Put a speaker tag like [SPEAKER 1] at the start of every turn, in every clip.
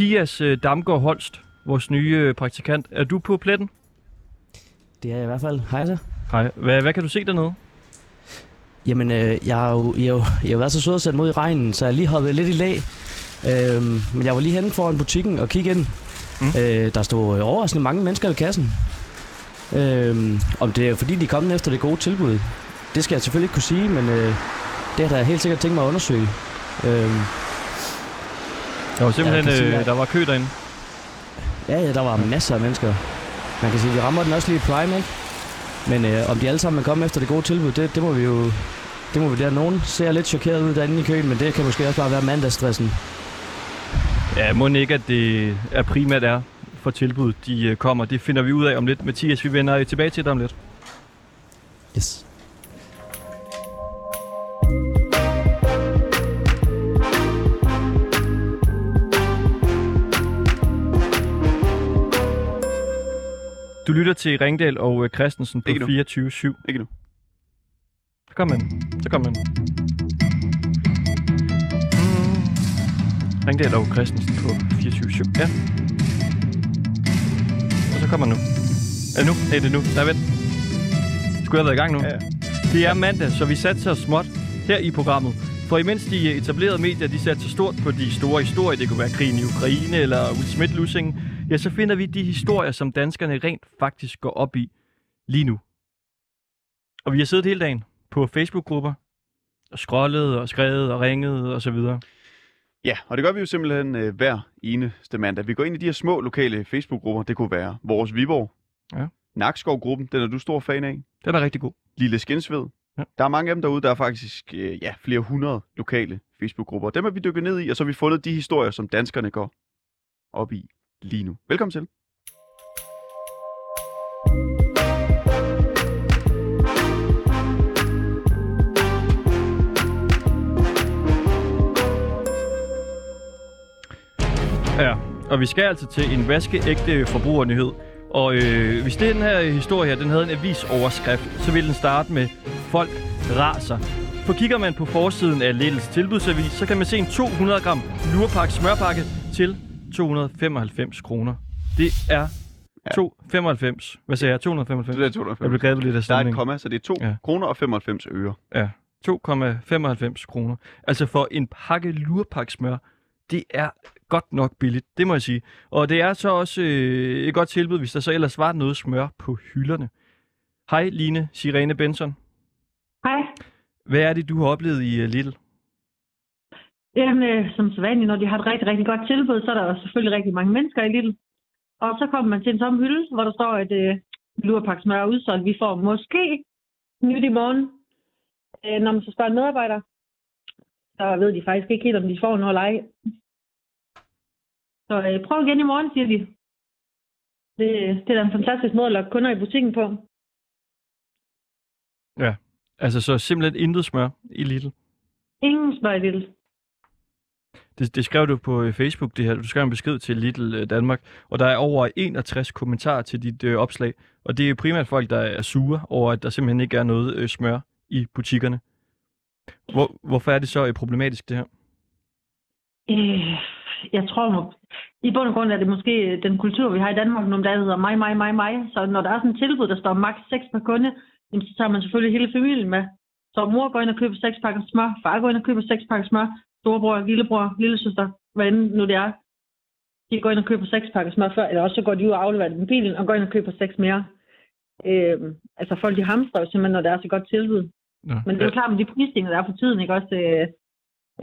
[SPEAKER 1] Mathias øh, Damgaard Holst, vores nye øh, praktikant. Er du på pletten?
[SPEAKER 2] Det er jeg i hvert fald. Hej så.
[SPEAKER 1] Hej. Hvad, hvad kan du se dernede?
[SPEAKER 2] Jamen, øh, jeg, har jo, jeg, jo, jeg har været så sød at sætte mod i regnen, så jeg lige hoppet lidt i lag. Øhm, men jeg var lige henne foran butikken og kigge ind. Mm. Øh, der stod øh, overraskende mange mennesker ved kassen. Øhm, om det er fordi, de er kommet efter det gode tilbud, det skal jeg selvfølgelig ikke kunne sige, men øh, det har jeg helt sikkert tænkt mig at undersøge. Øhm,
[SPEAKER 1] Der var simpelthen,
[SPEAKER 2] kan sige,
[SPEAKER 1] øh, der var kø derinde.
[SPEAKER 2] ja, ja, der var masser af mennesker. Man kan sige, vi rammer den også lige i prime, ikke? Men øh, om de alle sammen er kommet efter det gode tilbud, det, det må vi jo... Det må vi der. Nogen ser lidt chokeret ud derinde i køen, men det kan måske også bare være mandagsstressen.
[SPEAKER 1] Ja, må ikke, at det er primært er for tilbud, de øh, kommer. Det finder vi ud af om lidt. Mathias, vi vender øh, tilbage til dig om lidt.
[SPEAKER 2] Yes.
[SPEAKER 1] Du lytter til Ringdal og øh, Christensen på
[SPEAKER 3] Ikke nu.
[SPEAKER 1] 24-7.
[SPEAKER 3] Ikke nu.
[SPEAKER 1] Så kom man. Så kom man. Ringdal og Christensen på 24-7. Ja. Og så kommer nu. Er det nu? Nej, det er nu. Nej, vent. Skulle jeg have været i gang nu?
[SPEAKER 3] Ja.
[SPEAKER 1] Det er mandag, så vi satser småt her i programmet. For imens de etablerede medier, de satser stort på de store historier, det kunne være krigen i Ukraine eller Will Smith-lussingen, ja, så finder vi de historier, som danskerne rent faktisk går op i lige nu. Og vi har siddet hele dagen på Facebook-grupper og scrollet og skrevet og ringet og så videre.
[SPEAKER 3] Ja, og det gør vi jo simpelthen øh, hver eneste mandag. Vi går ind i de her små lokale Facebook-grupper. Det kunne være vores Viborg.
[SPEAKER 1] Ja.
[SPEAKER 3] Nakskov-gruppen, den er du stor fan af.
[SPEAKER 1] Det er rigtig god.
[SPEAKER 3] Lille Skinsved.
[SPEAKER 1] Ja.
[SPEAKER 3] Der er mange af dem derude, der er faktisk øh, ja, flere hundrede lokale Facebook-grupper. Dem har vi dykket ned i, og så har vi fundet de historier, som danskerne går op i lige nu. Velkommen til.
[SPEAKER 1] Ja, og vi skal altså til en vaskeægte forbrugernyhed. Og øh, hvis den her historie her, den havde en avisoverskrift, så ville den starte med Folk raser. For kigger man på forsiden af Lidls tilbudsavis, så kan man se en 200 gram lurpak smørpakke til 295 kroner. Det er 295. Hvad sagde jeg? 295?
[SPEAKER 3] Det er
[SPEAKER 1] Jeg
[SPEAKER 3] 295.
[SPEAKER 1] blev grebet lidt af
[SPEAKER 3] Der er et
[SPEAKER 1] stemningen.
[SPEAKER 3] komma, så det er 2
[SPEAKER 1] Ja.
[SPEAKER 3] ja. kroner og 95 øre.
[SPEAKER 1] Ja, 2,95 kroner. Altså for en pakke lurpaksmør, det er godt nok billigt, det må jeg sige. Og det er så også øh, et godt tilbud, hvis der så ellers var noget smør på hylderne. Hej Line Sirene Benson.
[SPEAKER 4] Hej.
[SPEAKER 1] Hvad er det, du har oplevet i uh, Lidl?
[SPEAKER 4] Jamen, øh, som så vanligt, når de har et rigtig, rigtig godt tilbud, så er der selvfølgelig rigtig mange mennesker i Lidl. Og så kommer man til en tom hylde, hvor der står, at øh, lurpak smør er udsolgt. Vi får måske nyt i morgen. Øh, når man så spørger en medarbejder, så ved de faktisk ikke helt, om de får noget eller ej. Så øh, prøv igen i morgen, siger de. Det, det er da en fantastisk måde at lokke kunder i butikken på.
[SPEAKER 1] Ja, altså så simpelthen intet smør i Lidl.
[SPEAKER 4] Ingen smør i Lidl.
[SPEAKER 1] Det, det skrev du på øh, Facebook, det her. Du skrev en besked til Little øh, Danmark, og der er over 61 kommentarer til dit øh, opslag. Og det er primært folk, der er sure over, at der simpelthen ikke er noget øh, smør i butikkerne. Hvor, hvorfor er det så øh, problematisk, det her?
[SPEAKER 4] Øh, jeg tror, i bund og grund er det måske øh, den kultur, vi har i Danmark, når der hedder mig, mig, mig, mig. Så når der er sådan et tilbud, der står maks 6 per kunde, så tager man selvfølgelig hele familien med. Så mor går ind og køber seks pakker smør, far går ind og køber seks pakker smør, storebror, lillebror, lillesøster, hvad end nu det er. De går ind og køber 6 pakker smør før, eller også så går de ud og afleverer det med bilen og går ind og køber 6 mere. Øh, altså folk de hamstrer jo simpelthen, når der er så godt tilbud.
[SPEAKER 1] Nå,
[SPEAKER 4] Men det er jo klart, med de prisstigninger, der er for tiden, ikke også? Øh,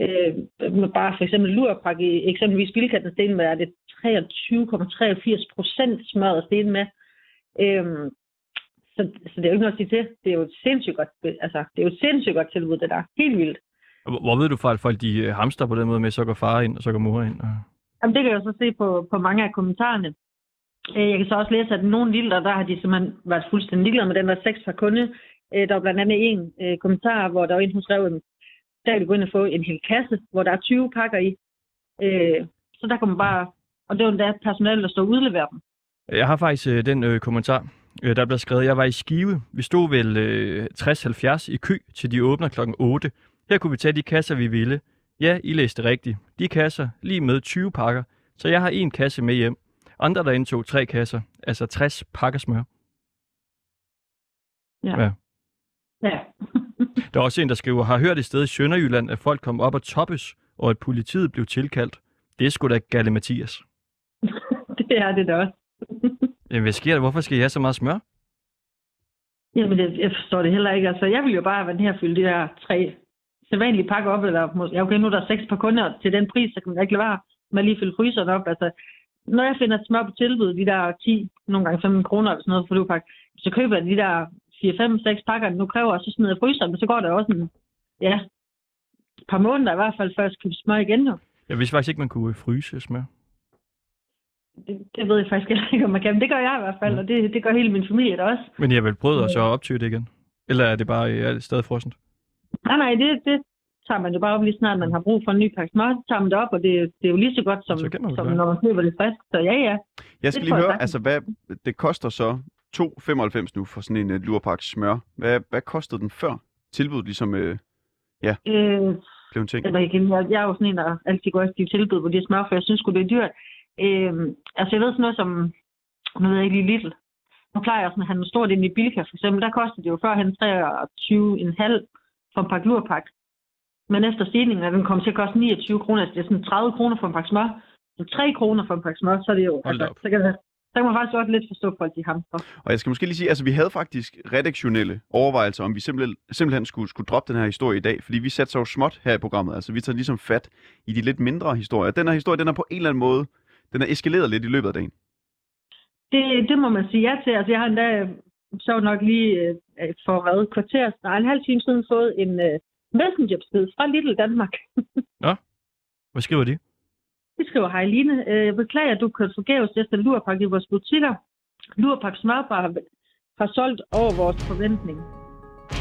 [SPEAKER 4] øh, bare for eksempel lurpak i eksempelvis Bilkatten sten med, er det 23,83 procent smørret sten med. Øhm, så, så det er jo ikke noget at sige til. Det er jo et sindssygt godt, altså, det er jo et sindssygt godt tilbud, det der. Helt vildt.
[SPEAKER 1] Hvor, ved du fra, at folk de øh, hamster på den måde med, så går far ind, og så går mor ind? Og...
[SPEAKER 4] Jamen, det kan jeg jo så se på, på mange af kommentarerne. Øh, Jeg kan så også læse, at nogle lille, der har de simpelthen været fuldstændig ligeglade med den der 6 per kunde. Øh, Der var blandt andet en kommentar, hvor der var en, hun skrev, at der kan du gå ind og få en hel kasse, hvor der er 20 pakker i. Så der kan man bare... Og det var endda personale, der står og udleverer dem.
[SPEAKER 1] Jeg har faktisk øh, den øh, kommentar, øh, der blev skrevet. Jeg var i Skive. Vi stod vel øh, 60-70 i kø, til de åbner klokken 8. Her kunne vi tage de kasser, vi ville. Ja, I læste rigtigt. De kasser, lige med 20 pakker, Så jeg har en kasse med hjem. Andre, der indtog tre kasser, altså 60 pakker smør.
[SPEAKER 4] Ja.
[SPEAKER 1] Ja.
[SPEAKER 4] Ja.
[SPEAKER 1] Der er også en, der skriver, har hørt et sted i Sønderjylland, at folk kom op og toppes, og at politiet blev tilkaldt. Det er sgu da Galle Mathias.
[SPEAKER 4] det er det da også.
[SPEAKER 1] Jamen, hvad sker der? Hvorfor skal I have så meget smør?
[SPEAKER 4] Jamen, det, jeg forstår det heller ikke. Altså, jeg ville jo bare have været her fylde de der tre sædvanlige pakker op, eller måske, ja, okay, nu er der seks par kunder til den pris, så kan man ikke lade være med at lige fylde fryseren op. Altså, når jeg finder smør på tilbud, de der 10, nogle gange 15 kroner eller sådan noget for pakke, så køber jeg de der 4, 5, 6 pakker, nu kræver, og så smider jeg fryseren, men så går der også en, ja, et par måneder i hvert fald, før jeg skal smør igen jo.
[SPEAKER 1] Jeg vidste faktisk ikke, man kunne øh, fryse smør.
[SPEAKER 4] Det, det ved jeg faktisk ikke, om man kan, men det gør jeg i hvert fald,
[SPEAKER 1] Ja.
[SPEAKER 4] og det, det gør hele min familie da også.
[SPEAKER 1] Men jeg har vel prøvet at så optyre det igen? Eller er det bare øh, er det stadig frossent?
[SPEAKER 4] Nej, nej, det, det tager man jo bare op lige snart, man har brug for en ny pakke smør, så tager man det op, og det, det er jo lige så godt, som,
[SPEAKER 1] Så man
[SPEAKER 4] som når man køber det frisk. Så ja, ja.
[SPEAKER 3] Jeg skal
[SPEAKER 4] Det
[SPEAKER 3] lige
[SPEAKER 4] jeg
[SPEAKER 3] høre,
[SPEAKER 4] sagtens.
[SPEAKER 3] altså hvad det koster så 2,95 nu for sådan en uh, lurpakke smør. Hvad, hvad kostede den før tilbuddet ligesom øh,
[SPEAKER 4] Øh,
[SPEAKER 3] blev en ting?
[SPEAKER 4] igen, jeg, jeg er jo sådan en, der altid går efter de tilbud, hvor de smør, for jeg synes sgu, det er dyrt. Øh, altså, jeg ved sådan noget som, nu ved jeg ikke lige Lidl. Nu plejer jeg sådan at handle stort ind i Bilka, for eksempel. Der kostede det jo førhen 23,5 for en pakke lurpakke. Men efter stigningen, er den kom til at koste 29 kroner, altså det er sådan 30 kroner for en pakke smør. Så 3 kroner for en pakke smør, så er det jo...
[SPEAKER 1] Hold
[SPEAKER 4] altså, så, kan, det- så kan man faktisk godt lidt forstå folk, de hamster.
[SPEAKER 3] Og jeg skal måske lige sige, altså vi havde faktisk redaktionelle overvejelser, om vi simpelthen, simpelthen skulle, skulle droppe den her historie i dag, fordi vi satte så jo småt her i programmet. Altså vi tager ligesom fat i de lidt mindre historier. Den her historie, den er på en eller anden måde, den er eskaleret lidt i løbet af dagen.
[SPEAKER 4] Det, det må man sige ja til. Altså, jeg har endda øh, så nok lige øh, for hvad, kvarter, nej, en halv time siden fået en øh, messengerbesked fra Little Danmark.
[SPEAKER 1] Hvad skriver de?
[SPEAKER 4] De skriver, hej Line, øh, jeg beklager, at du kørte forgæves efter Lurpak i vores butikker. Lurpak smørbar har, har solgt over vores forventning.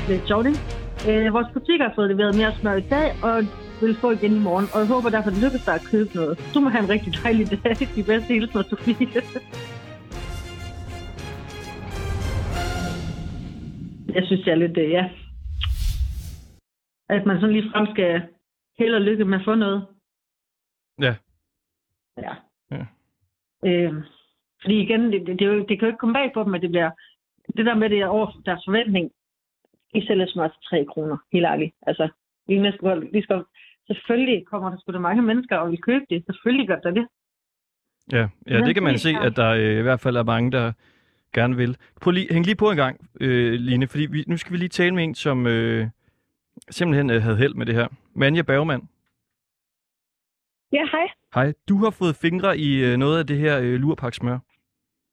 [SPEAKER 4] Det er sjovt, ikke? Øh, vores butikker har fået leveret mere smør i dag, og vil få igen i morgen. Og jeg håber derfor, det lykkes dig at købe noget. Du må have en rigtig dejlig dag. De bedste hilsner, Sofie. Jeg synes, det er lidt, øh, ja. At man sådan lige frem skal held og lykke med at få noget.
[SPEAKER 1] Ja.
[SPEAKER 4] Ja.
[SPEAKER 1] Ja.
[SPEAKER 4] Øh, fordi igen, det, det, det, det kan jo ikke komme bag på dem, at det bliver... Det der med, det er over deres forventning. I sælger smør til 3 kroner, helt ærligt. Altså, vi næsten godt, vi skal, selvfølgelig kommer der sgu da mange mennesker og vil købe det. Selvfølgelig gør der det.
[SPEAKER 1] Ja, ja det kan man se, at der øh, i hvert fald er mange, der gerne vil. Prøv lige, hæng lige på en gang, øh, Line, fordi vi, nu skal vi lige tale med en, som øh, simpelthen øh, havde held med det her. Manja Bergman.
[SPEAKER 5] Ja, hej.
[SPEAKER 1] Hej, du har fået fingre i øh, noget af det her øh, lurpaksmør.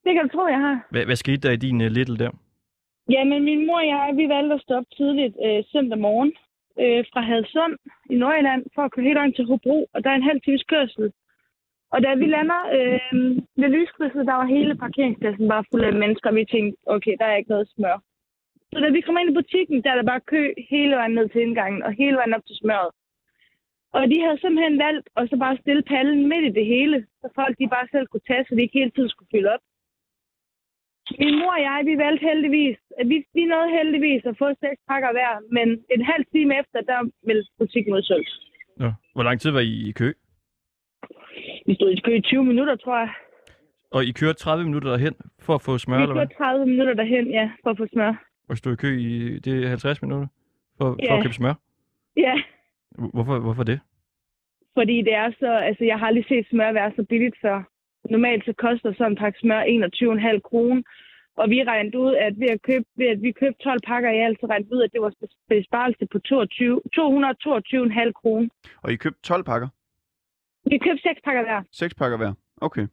[SPEAKER 5] Det kan du tro, jeg har.
[SPEAKER 1] Hvad, hvad skete der i din øh, little der?
[SPEAKER 5] Jamen, min mor og jeg, vi valgte at stå op tidligt øh, søndag morgen øh, fra Hadsund i Nordjylland for at køre helt til Hobro, og der er en halv times kørsel. Og da vi lander øh, ved lyskrydset, der var hele parkeringspladsen bare fuld af mennesker, vi tænkte, okay, der er ikke noget smør. Så da vi kom ind i butikken, der er der bare kø hele vejen ned til indgangen, og hele vejen op til smøret. Og de havde simpelthen valgt at så bare stille pallen midt i det hele, så folk de bare selv kunne tage, så de ikke hele tiden skulle fylde op. Min mor og jeg, vi valgte heldigvis, at vi, vi nåede heldigvis at få seks pakker hver, men en halv time efter, der meldte butikken udsolgt.
[SPEAKER 1] Ja. Hvor lang tid var I i kø?
[SPEAKER 5] Vi stod i kø i 20 minutter, tror jeg.
[SPEAKER 1] Og I kørte 30 minutter derhen for at få smør,
[SPEAKER 5] Vi
[SPEAKER 1] eller hvad?
[SPEAKER 5] kørte 30 minutter derhen, ja, for at få smør.
[SPEAKER 1] Og stod i kø i det er 50 minutter for, for
[SPEAKER 5] Ja.
[SPEAKER 1] at købe smør?
[SPEAKER 5] Ja,
[SPEAKER 1] Hvorfor, hvorfor det?
[SPEAKER 5] fordi det er så, altså jeg har aldrig set smør være så billigt før. Normalt så koster sådan en pakke smør 21,5 kroner. Og vi regnede ud, at ved at, købe, ved at vi købte 12 pakker i alt, så regnede vi ud, at det var besparelse på 22 222,5 kroner.
[SPEAKER 3] Og I købte 12 pakker?
[SPEAKER 5] Vi købte 6 pakker hver.
[SPEAKER 3] 6 pakker hver? Okay.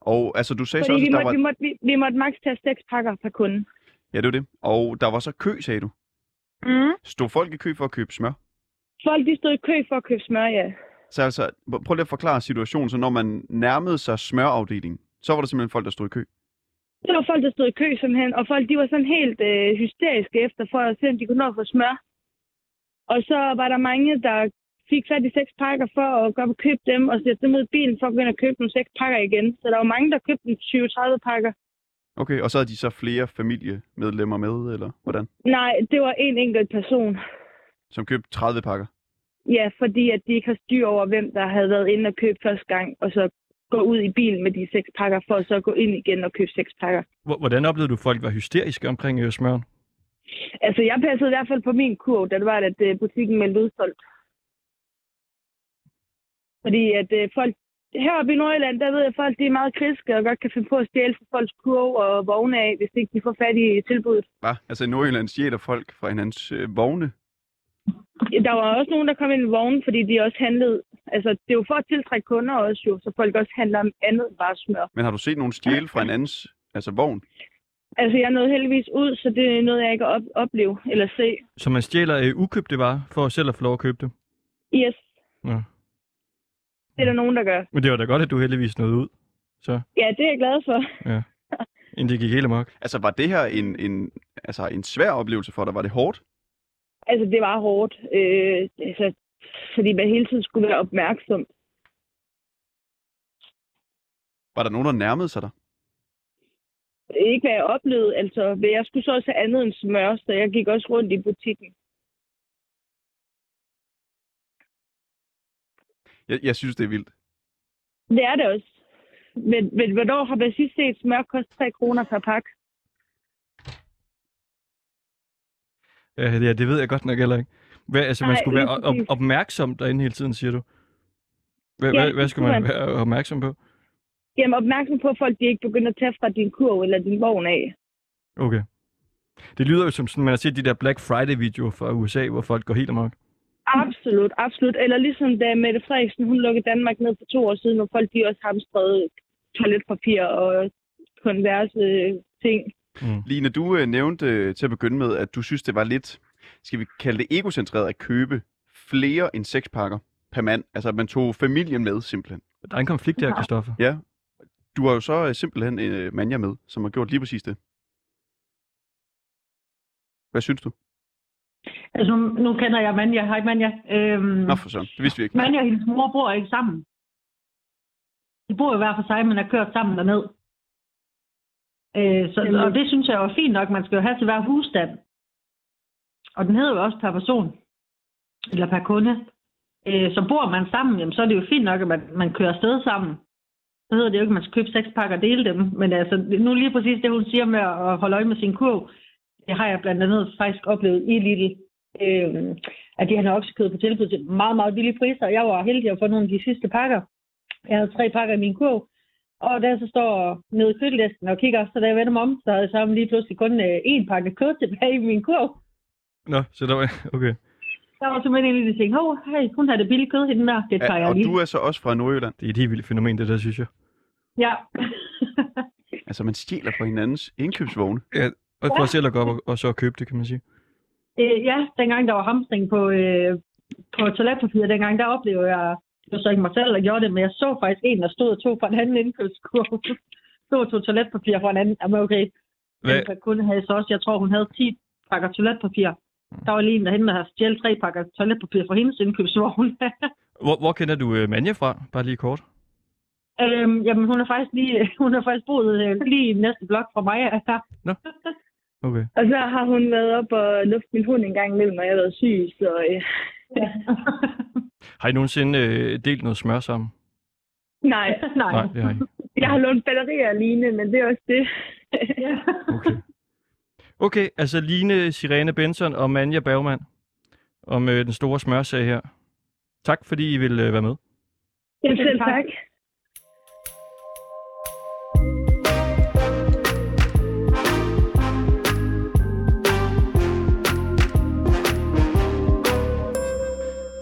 [SPEAKER 3] Og altså, du sagde så
[SPEAKER 5] Fordi
[SPEAKER 3] også,
[SPEAKER 5] vi
[SPEAKER 3] at der
[SPEAKER 5] måtte,
[SPEAKER 3] var...
[SPEAKER 5] vi, måtte, vi, vi måtte maks tage 6 pakker per kunde.
[SPEAKER 3] Ja, det var det. Og der var så kø, sagde du.
[SPEAKER 5] Mm.
[SPEAKER 3] Stod folk i kø for at købe smør?
[SPEAKER 5] Folk de stod i kø for at købe smør, ja.
[SPEAKER 3] Så altså, prøv lige at forklare situationen. Så når man nærmede sig smørafdelingen, så var der simpelthen folk, der stod i kø.
[SPEAKER 5] Det var folk, der stod i kø simpelthen, og folk de var sådan helt øh, hysteriske efter for at se, om de kunne nå at få smør. Og så var der mange, der fik fat i seks pakker for at gå op og købe dem, og sætte dem ud i bilen for at gå ind og købe nogle seks pakker igen. Så der var mange, der købte en 20-30 pakker.
[SPEAKER 3] Okay, og så havde de så flere familiemedlemmer med, eller hvordan?
[SPEAKER 5] Nej, det var en enkelt person.
[SPEAKER 3] Som købte 30 pakker.
[SPEAKER 5] Ja, fordi at de ikke har styr over, hvem der havde været inde og købt første gang, og så gå ud i bilen med de seks pakker, for at så gå ind igen og købe seks pakker.
[SPEAKER 1] Hvor- Hvordan oplevede du, at folk var hysteriske omkring øh, smøren?
[SPEAKER 5] Altså, jeg passede i hvert fald på min kurv, da det var, at øh, butikken meldte udsolgt. Fordi at øh, folk... Heroppe i Nordjylland, der ved jeg, at folk de er meget kritiske og godt kan finde på at stjæle fra folks kurv og vogne af, hvis ikke de får fat i tilbuddet.
[SPEAKER 3] Hva? Altså i Nordjylland stjæler folk fra hinandens øh, vogne.
[SPEAKER 5] Der var også nogen, der kom ind i vognen, fordi de også handlede... Altså, det er jo for at tiltrække kunder også jo, så folk også handler om andet end bare smør.
[SPEAKER 3] Men har du set nogen stjæle fra hinandens altså vogn?
[SPEAKER 5] Altså, jeg nåede heldigvis ud, så det er noget, jeg ikke op- opleve eller se.
[SPEAKER 1] Så man stjæler øh, ukøbte varer for selv at få lov at købe dem?
[SPEAKER 5] Yes,
[SPEAKER 1] Ja.
[SPEAKER 5] Det er der nogen, der gør.
[SPEAKER 1] Men det var da godt, at du heldigvis nåede ud, så
[SPEAKER 5] Ja, det er jeg glad for.
[SPEAKER 1] inden det gik helt amok.
[SPEAKER 3] Altså var det her en, en, altså, en svær oplevelse for dig? Var det hårdt?
[SPEAKER 5] Altså, det var hårdt. Øh, altså, fordi man hele tiden skulle være opmærksom.
[SPEAKER 3] Var der nogen, der nærmede sig dig?
[SPEAKER 5] Ikke hvad jeg oplevede, altså. Men jeg skulle så også have andet end smør, så jeg gik også rundt i butikken.
[SPEAKER 3] Jeg, jeg synes, det er vildt.
[SPEAKER 5] Det er det også. Men, men hvornår har man sidst set smør koste 3 kroner per pakke?
[SPEAKER 1] Ja, det, ved jeg godt nok heller ikke. Hvad, altså, man
[SPEAKER 5] Nej,
[SPEAKER 1] skulle være op- opmærksom derinde hele tiden, siger du? Hvad,
[SPEAKER 5] Ja,
[SPEAKER 1] hvad, hvad skulle man være opmærksom på?
[SPEAKER 5] Jamen opmærksom på, at folk de ikke begynder at tage fra din kurv eller din vogn af.
[SPEAKER 1] Okay. Det lyder jo som sådan, man har set de der Black Friday-videoer fra USA, hvor folk går helt amok.
[SPEAKER 5] Absolut, absolut. Eller ligesom da Mette Frederiksen, hun lukkede Danmark ned for to år siden, hvor folk de også hamstrede toiletpapir og konverse ting.
[SPEAKER 1] Mm.
[SPEAKER 3] Line, du øh, nævnte øh, til at begynde med, at du synes, det var lidt, skal vi kalde det egocentreret at købe flere end seks pakker per mand. Altså, at man tog familien med, simpelthen.
[SPEAKER 1] Der er en konflikt der, Christoffer.
[SPEAKER 3] Ja. Du har jo så øh, simpelthen en øh, manja med, som har gjort lige præcis det. Hvad synes du?
[SPEAKER 4] Altså, nu, nu kender jeg Manja. Hej, Manja. Øhm,
[SPEAKER 3] Nå, for sådan. Det vidste vi ikke.
[SPEAKER 4] Manja og hendes mor bor ikke sammen. De bor jo hver for sig, men er kørt sammen derned. Øh, så,
[SPEAKER 5] Jamen.
[SPEAKER 4] og det synes jeg er fint nok. Man skal jo have til hver husstand. Og den hedder jo også per person. Eller per kunde. Øh, så bor man sammen, jamen, så er det jo fint nok, at man, man kører afsted sammen. Så hedder det jo ikke, at man skal købe seks pakker og dele dem. Men altså, nu lige præcis det, hun siger med at holde øje med sin kurv, det har jeg blandt andet faktisk oplevet i Lidl. Øh, at de har oksekød på tilbud til meget, meget billige priser. Jeg var heldig at få nogle af de sidste pakker. Jeg havde tre pakker i min kurv. Og da jeg så står nede i kødlæsken og kigger, så da jeg vender mig om, så havde jeg så lige pludselig kun øh, én pakke kød tilbage i min kurv.
[SPEAKER 1] Nå, så der var... Okay.
[SPEAKER 4] Der var simpelthen en de ting, hov, hey, hun har det billige kød, hende der. Det tager
[SPEAKER 3] Ja,
[SPEAKER 4] jeg
[SPEAKER 3] og
[SPEAKER 4] lige.
[SPEAKER 3] du er så også fra Nordjylland.
[SPEAKER 1] Det er et helt vildt fænomen, det der, synes jeg.
[SPEAKER 4] Ja.
[SPEAKER 3] Altså, man stjæler fra hinandens indkøbsvogne.
[SPEAKER 1] Og for selv at gå op og, og så købe det, kan man sige.
[SPEAKER 4] øh, ja, dengang der var hamstring på, øh, på toiletpapir, dengang der oplevede jeg, det var så ikke mig selv, der gjorde det, men jeg så faktisk en, der stod og tog fra en anden indkøbskurv. stod og tog toiletpapir fra en anden. Jamen okay,
[SPEAKER 1] Hvad,
[SPEAKER 4] Den kunde havde så også, jeg tror, hun havde 10 pakker toiletpapir. Der var lige en derhen, der havde stjålet tre pakker toiletpapir fra hendes indkøbsvogn.
[SPEAKER 1] hvor, hvor kender du øh, Manja fra? Bare lige kort.
[SPEAKER 4] øhm, jamen, hun har faktisk lige, hun har faktisk boet øh, lige i næste blok fra mig. Ja.
[SPEAKER 1] Okay.
[SPEAKER 5] Og så har hun været op og lufte min hund en gang imellem, når jeg har været syg. Så øh,
[SPEAKER 1] Har I nogensinde øh, delt noget smør sammen?
[SPEAKER 5] nej,
[SPEAKER 4] Nej.
[SPEAKER 1] Nej, det har I.
[SPEAKER 5] jeg har lånt batterier alene, men det er også det.
[SPEAKER 4] Ja.
[SPEAKER 1] Okay. Okay, altså Line Sirene Benson og Manja Bergman om øh, den store smørsag her. Tak fordi I vil øh, være med.
[SPEAKER 5] Jamen, selv
[SPEAKER 4] tak.
[SPEAKER 5] tak.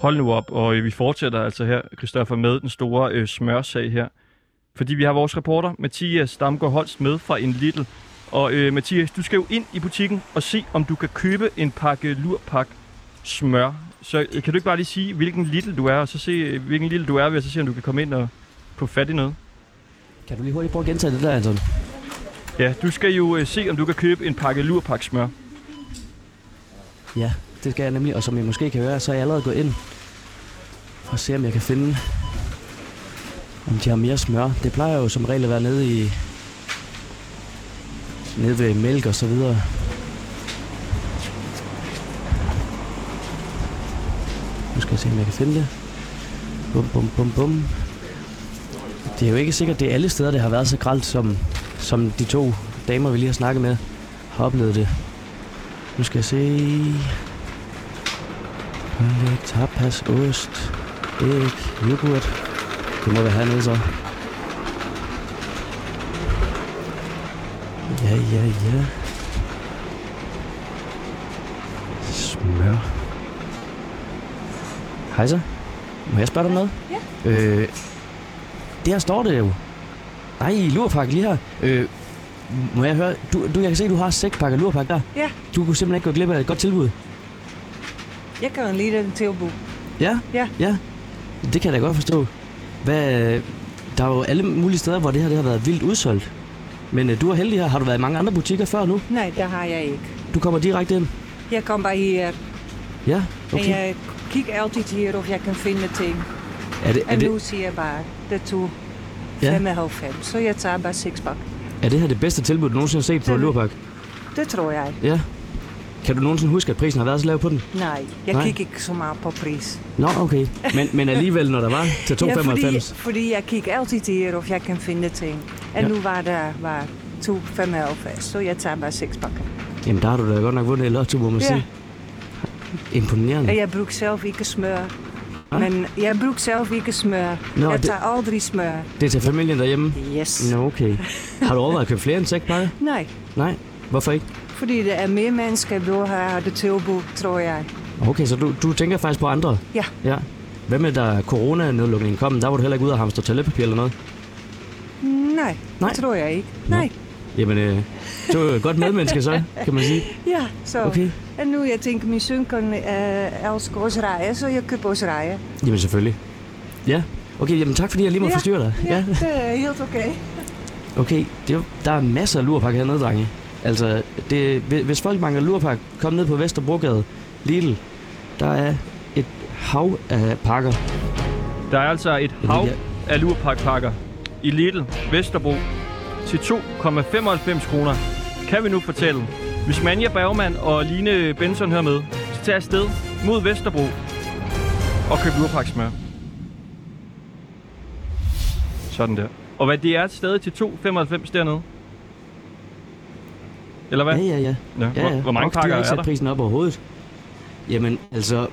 [SPEAKER 1] Hold nu op, og øh, vi fortsætter altså her, Christoffer, med den store øh, smørsag her. Fordi vi har vores reporter, Mathias Damgaard Holst, med fra en Lidl. Og øh, Mathias, du skal jo ind i butikken og se, om du kan købe en pakke lurpak smør. Så øh, kan du ikke bare lige sige, hvilken Lidl du er, og så se, øh, hvilken Lidl du er, at så se, om du kan komme ind og få fat i noget.
[SPEAKER 2] Kan du lige hurtigt prøve at gentage det der, Anton?
[SPEAKER 1] Ja, du skal jo øh, se, om du kan købe en pakke lurpak smør.
[SPEAKER 2] Ja, det skal jeg nemlig. Og som I måske kan høre, så er jeg allerede gået ind for se, om jeg kan finde, om de har mere smør. Det plejer jo som regel at være nede i nede ved mælk og så videre. Nu skal jeg se, om jeg kan finde det. Bum, bum, bum, bum. det er jo ikke sikkert, det er alle steder, det har været så gralt, som, som de to damer, vi lige har snakket med, har oplevet det. Nu skal jeg se... Pålæg, tapas, ost, æg, yoghurt. Det må være hernede så. Ja, ja, ja. Smør. Hej så. Må jeg spørge dig om noget? Ja. Øh, der står det jo. Nej, lurpakke lige her. Øh, må jeg høre, du, du, jeg kan se, du har seks pakker lurpakke der.
[SPEAKER 6] Ja.
[SPEAKER 2] Du kunne simpelthen ikke gå glip af et godt tilbud.
[SPEAKER 6] Jeg kan lide den tilbud.
[SPEAKER 2] Ja?
[SPEAKER 6] Ja.
[SPEAKER 2] Ja. Det kan jeg da godt forstå. Hvad, der er jo alle mulige steder, hvor det her det har været vildt udsolgt. Men øh, du er heldig her. Har du været i mange andre butikker før nu?
[SPEAKER 6] Nej, det har jeg ikke.
[SPEAKER 2] Du kommer direkte ind?
[SPEAKER 6] Jeg kom bare hier
[SPEAKER 2] Ja,
[SPEAKER 6] okay.
[SPEAKER 2] okay.
[SPEAKER 6] en jeg kigger altid hier of jeg kan vinden ting.
[SPEAKER 2] Er det, er,
[SPEAKER 6] En
[SPEAKER 2] det,
[SPEAKER 6] nu siger jeg bare, det tog
[SPEAKER 2] Ja.
[SPEAKER 6] 95, så jeg tager bare seks pakker.
[SPEAKER 2] er det her det bedste tilbud, du nogensinde har set på lurpakke?
[SPEAKER 6] Det tror jeg.
[SPEAKER 2] Ja. Kan du nogensinde huske, at prisen har været så lav på den?
[SPEAKER 6] Nej, jeg
[SPEAKER 2] Nej.
[SPEAKER 6] kigger ikke så meget på pris.
[SPEAKER 2] Nå, okay. Men, men alligevel, når der var til 2,95.
[SPEAKER 6] Ja, fordi, fordi jeg kigger altid hier of jeg kan vinden ting. En
[SPEAKER 2] Ja.
[SPEAKER 6] nu var der var 2,95, så jeg tager bare seks pakker.
[SPEAKER 2] Jamen, der har du da godt nok vundet i lotto, må man
[SPEAKER 6] Ja.
[SPEAKER 2] sige. Imponerende.
[SPEAKER 6] En jeg bruger zelf ikke smør.
[SPEAKER 2] Ah.
[SPEAKER 6] Men jeg bruger zelf ikke smør.
[SPEAKER 2] Nå,
[SPEAKER 6] jeg
[SPEAKER 2] det-
[SPEAKER 6] tager aldrig smør.
[SPEAKER 2] Det er til familien derhjemme?
[SPEAKER 6] Yes.
[SPEAKER 2] Nå, okay. Har du overvejet at købe flere end seks pakker?
[SPEAKER 6] Nej,
[SPEAKER 2] Nej. Hvorfor ikke?
[SPEAKER 6] Fordi der er mere mennesker, der har det tilbud, tror jeg.
[SPEAKER 2] Okay, så du, du tænker faktisk på andre?
[SPEAKER 6] Ja.
[SPEAKER 2] Ja. Hvad med, da coronanedlukningen kom? Der var du heller ikke ude og hamstre toiletpapir eller noget?
[SPEAKER 6] Nej,
[SPEAKER 2] Nej.
[SPEAKER 6] det tror jeg ikke.
[SPEAKER 2] Nå.
[SPEAKER 6] Nej,
[SPEAKER 2] Jamen, øh, du er jo et godt medmenneske så, kan man sige.
[SPEAKER 6] ja, så.
[SPEAKER 2] Okay.
[SPEAKER 6] En nu, jeg tænker, min søn kan uh, elsker også rijden, så jeg køber også rijden.
[SPEAKER 2] Jamen, selvfølgelig. Ja. Okay, jamen tak fordi jeg lige må
[SPEAKER 6] Ja.
[SPEAKER 2] forstyrre dig.
[SPEAKER 6] Ja, det er helt okay.
[SPEAKER 2] Okay, det er, der er masser af lurpakke hernede, drenge. Altså, det, hvi- hvis folk mangler lurpakke, kom ned på Vesterbrogade, Lidl. Der er et hav af pakker.
[SPEAKER 1] Der er altså et hav af lurpakpakker i Lidl, Vesterbro, til 2,95 kroner. Kan vi nu fortælle. Hvis Manja Bergman og Line Benson hører med, så tag afsted mod Vesterbro og køb lurpaksmør. Sådan der. Og hvad det er stadig til 2,95 dernede? Eller hvad?
[SPEAKER 2] Ja, ja, ja.
[SPEAKER 1] Ja,
[SPEAKER 2] ja,
[SPEAKER 1] Hvor,
[SPEAKER 2] ja.
[SPEAKER 1] hvor mange
[SPEAKER 2] Og de har
[SPEAKER 1] pakker
[SPEAKER 2] ikke
[SPEAKER 1] er
[SPEAKER 2] sat
[SPEAKER 1] der?
[SPEAKER 2] prisen op overhovedet. Jamen, altså...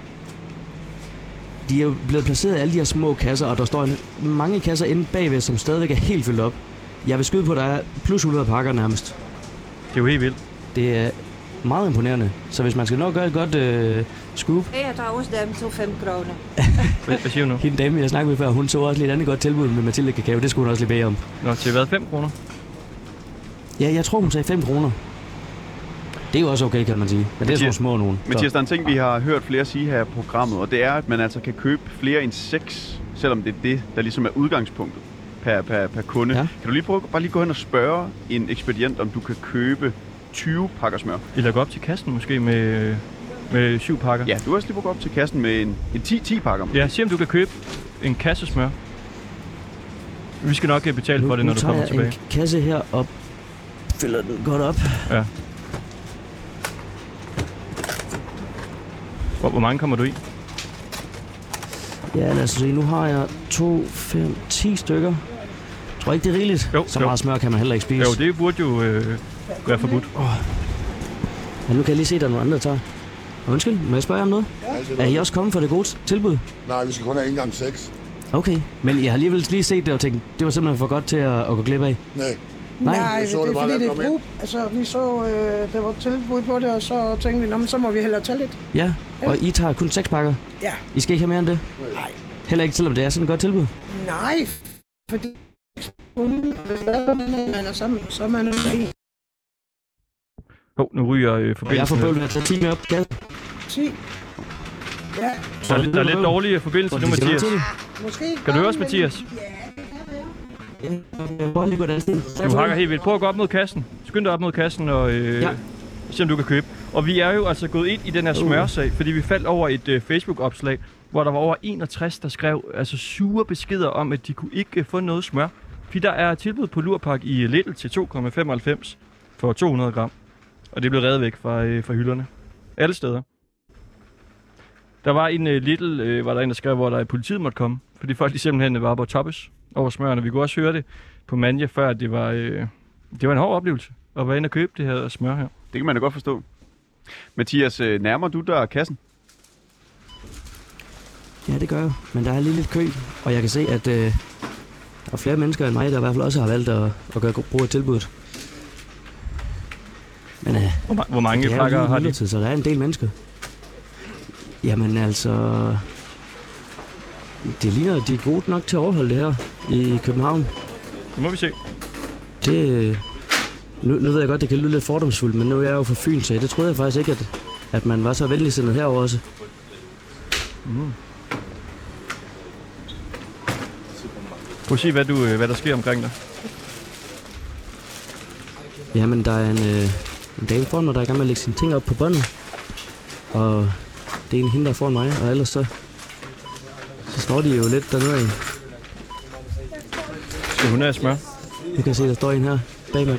[SPEAKER 2] De er jo blevet placeret i alle de her små kasser, og der står en, mange kasser inde bagved, som stadigvæk er helt fyldt op. Jeg vil skyde på, at der er plus 100 pakker nærmest.
[SPEAKER 1] Det er jo helt vildt.
[SPEAKER 2] Det er meget imponerende. Så hvis man skal nok gøre et godt øh, scoop,
[SPEAKER 6] Jeg tager også dem til 5 kroner.
[SPEAKER 1] Hvad, hvad siger du nu?
[SPEAKER 2] hende dame, jeg snakkede med før, hun så også lidt andet godt tilbud med Mathilde Kakao. Det skulle hun også lige bede om.
[SPEAKER 1] Nå, til hvad? 5 kroner?
[SPEAKER 2] Ja, jeg tror, hun sagde 5 kroner. Det er jo også okay, kan man sige. Men det er sådan små nogen. Så-
[SPEAKER 3] Mathias, der er en ting, vi har hørt flere sige her i programmet, og det er, at man altså kan købe flere end seks, selvom det er det, der ligesom er udgangspunktet per, per, per kunde.
[SPEAKER 2] Ja.
[SPEAKER 3] Kan du lige prøve bare lige gå hen og spørge en ekspedient, om du kan købe 20 pakker smør?
[SPEAKER 1] Eller gå op til kassen måske med, med syv pakker.
[SPEAKER 3] Ja, du har også lige gå op til kassen med en, en 10-10 pakker.
[SPEAKER 1] Ja, sig om du kan købe en kasse smør. Vi skal nok øh, betale for det, når
[SPEAKER 2] nu
[SPEAKER 1] du
[SPEAKER 2] tager
[SPEAKER 1] kommer
[SPEAKER 2] jeg
[SPEAKER 1] tilbage.
[SPEAKER 2] en kasse her og fylder den godt op.
[SPEAKER 1] Hvor, hvor mange kommer du i?
[SPEAKER 2] Ja, lad os se. Nu har jeg 2, 5, 10 stykker. Tror ikke, det er rigeligt?
[SPEAKER 1] Jo,
[SPEAKER 2] Så
[SPEAKER 1] jo.
[SPEAKER 2] meget smør kan man heller ikke spise.
[SPEAKER 1] Jo, det burde jo øh, være forbudt.
[SPEAKER 2] Men nu kan jeg lige se, at der er nogle andre, der tager. Undskyld, må jeg spørge jer om noget? Er I også kommet for det gode tilbud?
[SPEAKER 7] Nej, vi skal kun have en gang seks.
[SPEAKER 2] Okay, men jeg har alligevel lige set det og tænkt, det var simpelthen for godt til at, at gå glip af.
[SPEAKER 7] Nej,
[SPEAKER 2] Nej,
[SPEAKER 8] Nej, det
[SPEAKER 7] så det
[SPEAKER 8] er
[SPEAKER 7] bare,
[SPEAKER 8] fordi, det er brug. Altså, vi så, øh, der var tilbud på det, og så tænkte vi, "Nå, men så må vi hellere tage lidt.
[SPEAKER 2] Ja, og I tager kun 6 pakker?
[SPEAKER 8] Ja.
[SPEAKER 2] I skal ikke have mere end det?
[SPEAKER 8] Nej.
[SPEAKER 2] Heller ikke, selvom det er sådan et godt tilbud?
[SPEAKER 8] Nej, fordi man er sammen, så er man en
[SPEAKER 1] Hov, nu ryger øh,
[SPEAKER 2] Og jeg får
[SPEAKER 1] forbindelsen.
[SPEAKER 2] bøvlet med at tage 10 med op kassen.
[SPEAKER 8] 10. Ja,
[SPEAKER 1] Der er, lidt- der er lidt dårlig forbindelse nu, Mathias.
[SPEAKER 2] det.
[SPEAKER 8] måske.
[SPEAKER 1] Kan du høre os, Mathias?
[SPEAKER 2] Ja,
[SPEAKER 1] Du hakker helt vildt. Prøv at gå op mod kassen. Skynd dig op mod kassen og øh,
[SPEAKER 2] Ja.
[SPEAKER 1] se, om du kan købe. Og vi er jo altså gået ind i den her
[SPEAKER 2] Uh.
[SPEAKER 1] smørsag, fordi vi faldt over et øh, Facebook-opslag, hvor der var over 61, der skrev altså sure beskeder om, at de kunne ikke øh, få noget smør. Fordi der er tilbud på lurpak i Lidl til 2,95 for 200 gram. Og det blev reddet væk fra, øh, fra hylderne. Alle steder. Der var en øh, Lidl, øh, var der en, der skrev, hvor der politiet måtte komme. Fordi folk de simpelthen var på toppes over smørene. Vi kunne også høre det på Manja før, at det var, øh, det var en hård oplevelse at være inde og købe det her smør her.
[SPEAKER 3] Det kan man da godt forstå. Mathias, øh, nærmer du dig kassen?
[SPEAKER 2] Ja, det gør jeg. Men der er lige lidt kø, og jeg kan se, at øh, der er flere mennesker end mig, der i hvert fald også har valgt at, at gøre brug af tilbuddet. Men øh,
[SPEAKER 1] Hvor, ma- hvor mange
[SPEAKER 2] er
[SPEAKER 1] pakker har de?
[SPEAKER 2] midlertidigt, så der er en del mennesker. Jamen altså... Det ligner, at de er gode nok til at overholde det her i København.
[SPEAKER 1] Det må vi se.
[SPEAKER 2] Det, øh, nu, nu ved jeg godt, det kan lyde lidt fordomsfuldt, men nu er jeg jo fra Fyn, så det troede jeg faktisk ikke, at, at man var så venligsindet herover også.
[SPEAKER 1] Prøv at sige, hvad, du, øh, hvad der sker omkring dig.
[SPEAKER 2] Jamen, der er en, øh, en dame foran mig, der er i gang med at lægge sine ting op på båndet. Og det er en hende, der er foran mig, og ellers så, så står de jo lidt dernede af.
[SPEAKER 1] Skal hun have smør?
[SPEAKER 2] Du kan se, der står en her bag mig,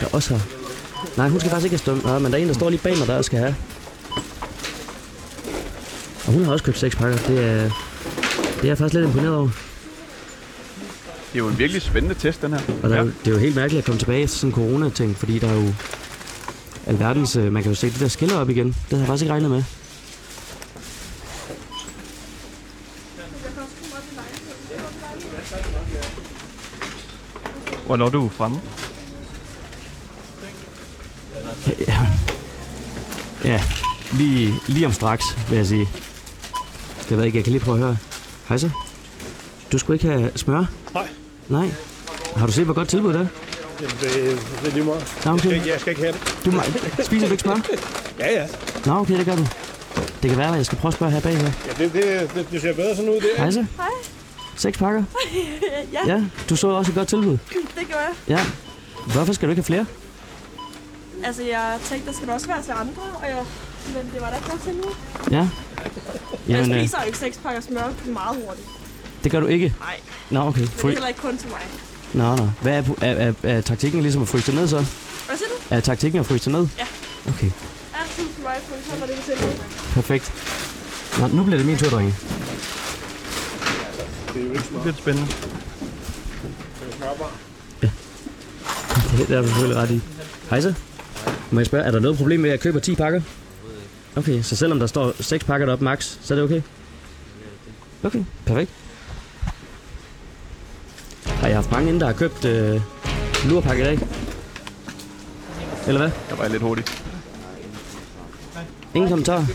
[SPEAKER 2] der også har. Nej, hun skal faktisk ikke have støm. Nej, men der er en, der står lige bag mig, der også skal have. Og hun har også købt seks pakker. Det er, det er jeg faktisk lidt imponeret over.
[SPEAKER 3] Det er jo en virkelig spændende test, den her.
[SPEAKER 2] Og der,
[SPEAKER 1] Ja.
[SPEAKER 2] det er jo helt mærkeligt at komme tilbage efter sådan en corona-ting, fordi der er jo alverdens... øh, Man kan jo se det der skiller op igen. Det havde jeg faktisk ikke regnet med.
[SPEAKER 1] Hvornår er du fremme?
[SPEAKER 2] Ja, lige, lige om straks, vil jeg sige. Jeg ved ikke, jeg kan lige prøve at høre. Hej så. Du skulle ikke have smør?
[SPEAKER 9] Nej.
[SPEAKER 2] Nej. Har du set, hvor godt tilbud det er?
[SPEAKER 9] Jamen, det, det er lige meget.
[SPEAKER 2] Nå, okay.
[SPEAKER 9] Jeg skal ikke have det.
[SPEAKER 2] Du, må- spiser du ikke smør?
[SPEAKER 9] Ja, ja.
[SPEAKER 2] Nå, okay, det gør du. Det kan være, at jeg skal prøve at spørge her bag her.
[SPEAKER 9] ja det, det, det, det, ser bedre sådan ud, det.
[SPEAKER 2] Hej så.
[SPEAKER 10] Hej.
[SPEAKER 2] Seks pakker?
[SPEAKER 10] ja,
[SPEAKER 2] Ja, du så også et godt tilbud.
[SPEAKER 10] det gør jeg.
[SPEAKER 2] Ja. Hvorfor skal du ikke have flere?
[SPEAKER 10] Altså, jeg tænkte, der skal også være til andre, og jeg, men det var da ikke godt til nu.
[SPEAKER 2] Ja.
[SPEAKER 10] Jeg
[SPEAKER 2] Jamen, øh,
[SPEAKER 10] spiser jo ikke seks pakker smør meget hurtigt.
[SPEAKER 2] det gør du ikke?
[SPEAKER 10] Nej,
[SPEAKER 2] Nå, okay.
[SPEAKER 10] men det er
[SPEAKER 2] Fry.
[SPEAKER 10] heller ikke kun til mig.
[SPEAKER 2] Nå, nå. Hvad er, er, er, er taktikken ligesom at fryse ned så?
[SPEAKER 10] Hvad siger du?
[SPEAKER 2] Er taktikken at fryse ned?
[SPEAKER 10] Ja.
[SPEAKER 2] Okay,
[SPEAKER 10] Altid til mig, for så var det til nu.
[SPEAKER 2] perfekt. Nå, nu bliver det min tur, drenge.
[SPEAKER 9] Det er jo ikke
[SPEAKER 1] Det
[SPEAKER 9] smart.
[SPEAKER 1] bliver spændende.
[SPEAKER 9] Det er smørbar.
[SPEAKER 2] Det er der selvfølgelig ret i. Hej så. Må jeg spørge, er der noget problem med, at jeg køber 10 pakker? Okay, så selvom der står 6 pakker deroppe max, så er det okay? Okay, perfekt. Har jeg haft mange inden, der har købt øh, lurpakke i dag? Eller hvad?
[SPEAKER 3] Jeg var lidt hurtig.
[SPEAKER 2] Ingen kommentar?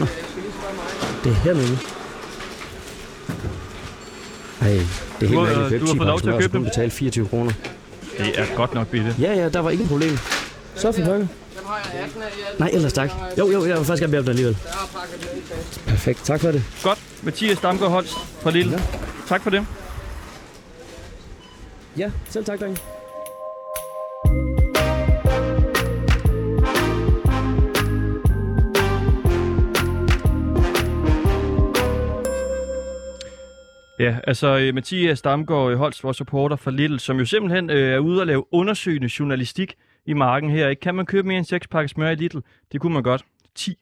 [SPEAKER 2] Nå. Det er hernede. Ej, det er helt
[SPEAKER 1] Du har-
[SPEAKER 2] mærkeligt.
[SPEAKER 1] du har fået lov til at købe dem.
[SPEAKER 2] betale 24 kroner.
[SPEAKER 1] Det er godt nok billigt.
[SPEAKER 2] Ja, ja, der var ingen problem. Så for pokker. Nej, ellers tak. Jo, jo, jeg vil faktisk gerne om det alligevel. Perfekt, tak for det.
[SPEAKER 1] Godt. Mathias Damgaard Holst fra Lille.
[SPEAKER 2] Ja.
[SPEAKER 1] Tak for det.
[SPEAKER 2] Ja, selv tak, drenge.
[SPEAKER 1] Ja, altså øh, Mathias Damgaard øh, Holst, vores supporter fra Lidl, som jo simpelthen øh, er ude og lave undersøgende journalistik i marken her. Ikke? Kan man købe mere end 6 pakker smør i Lidl? Det kunne man godt. 10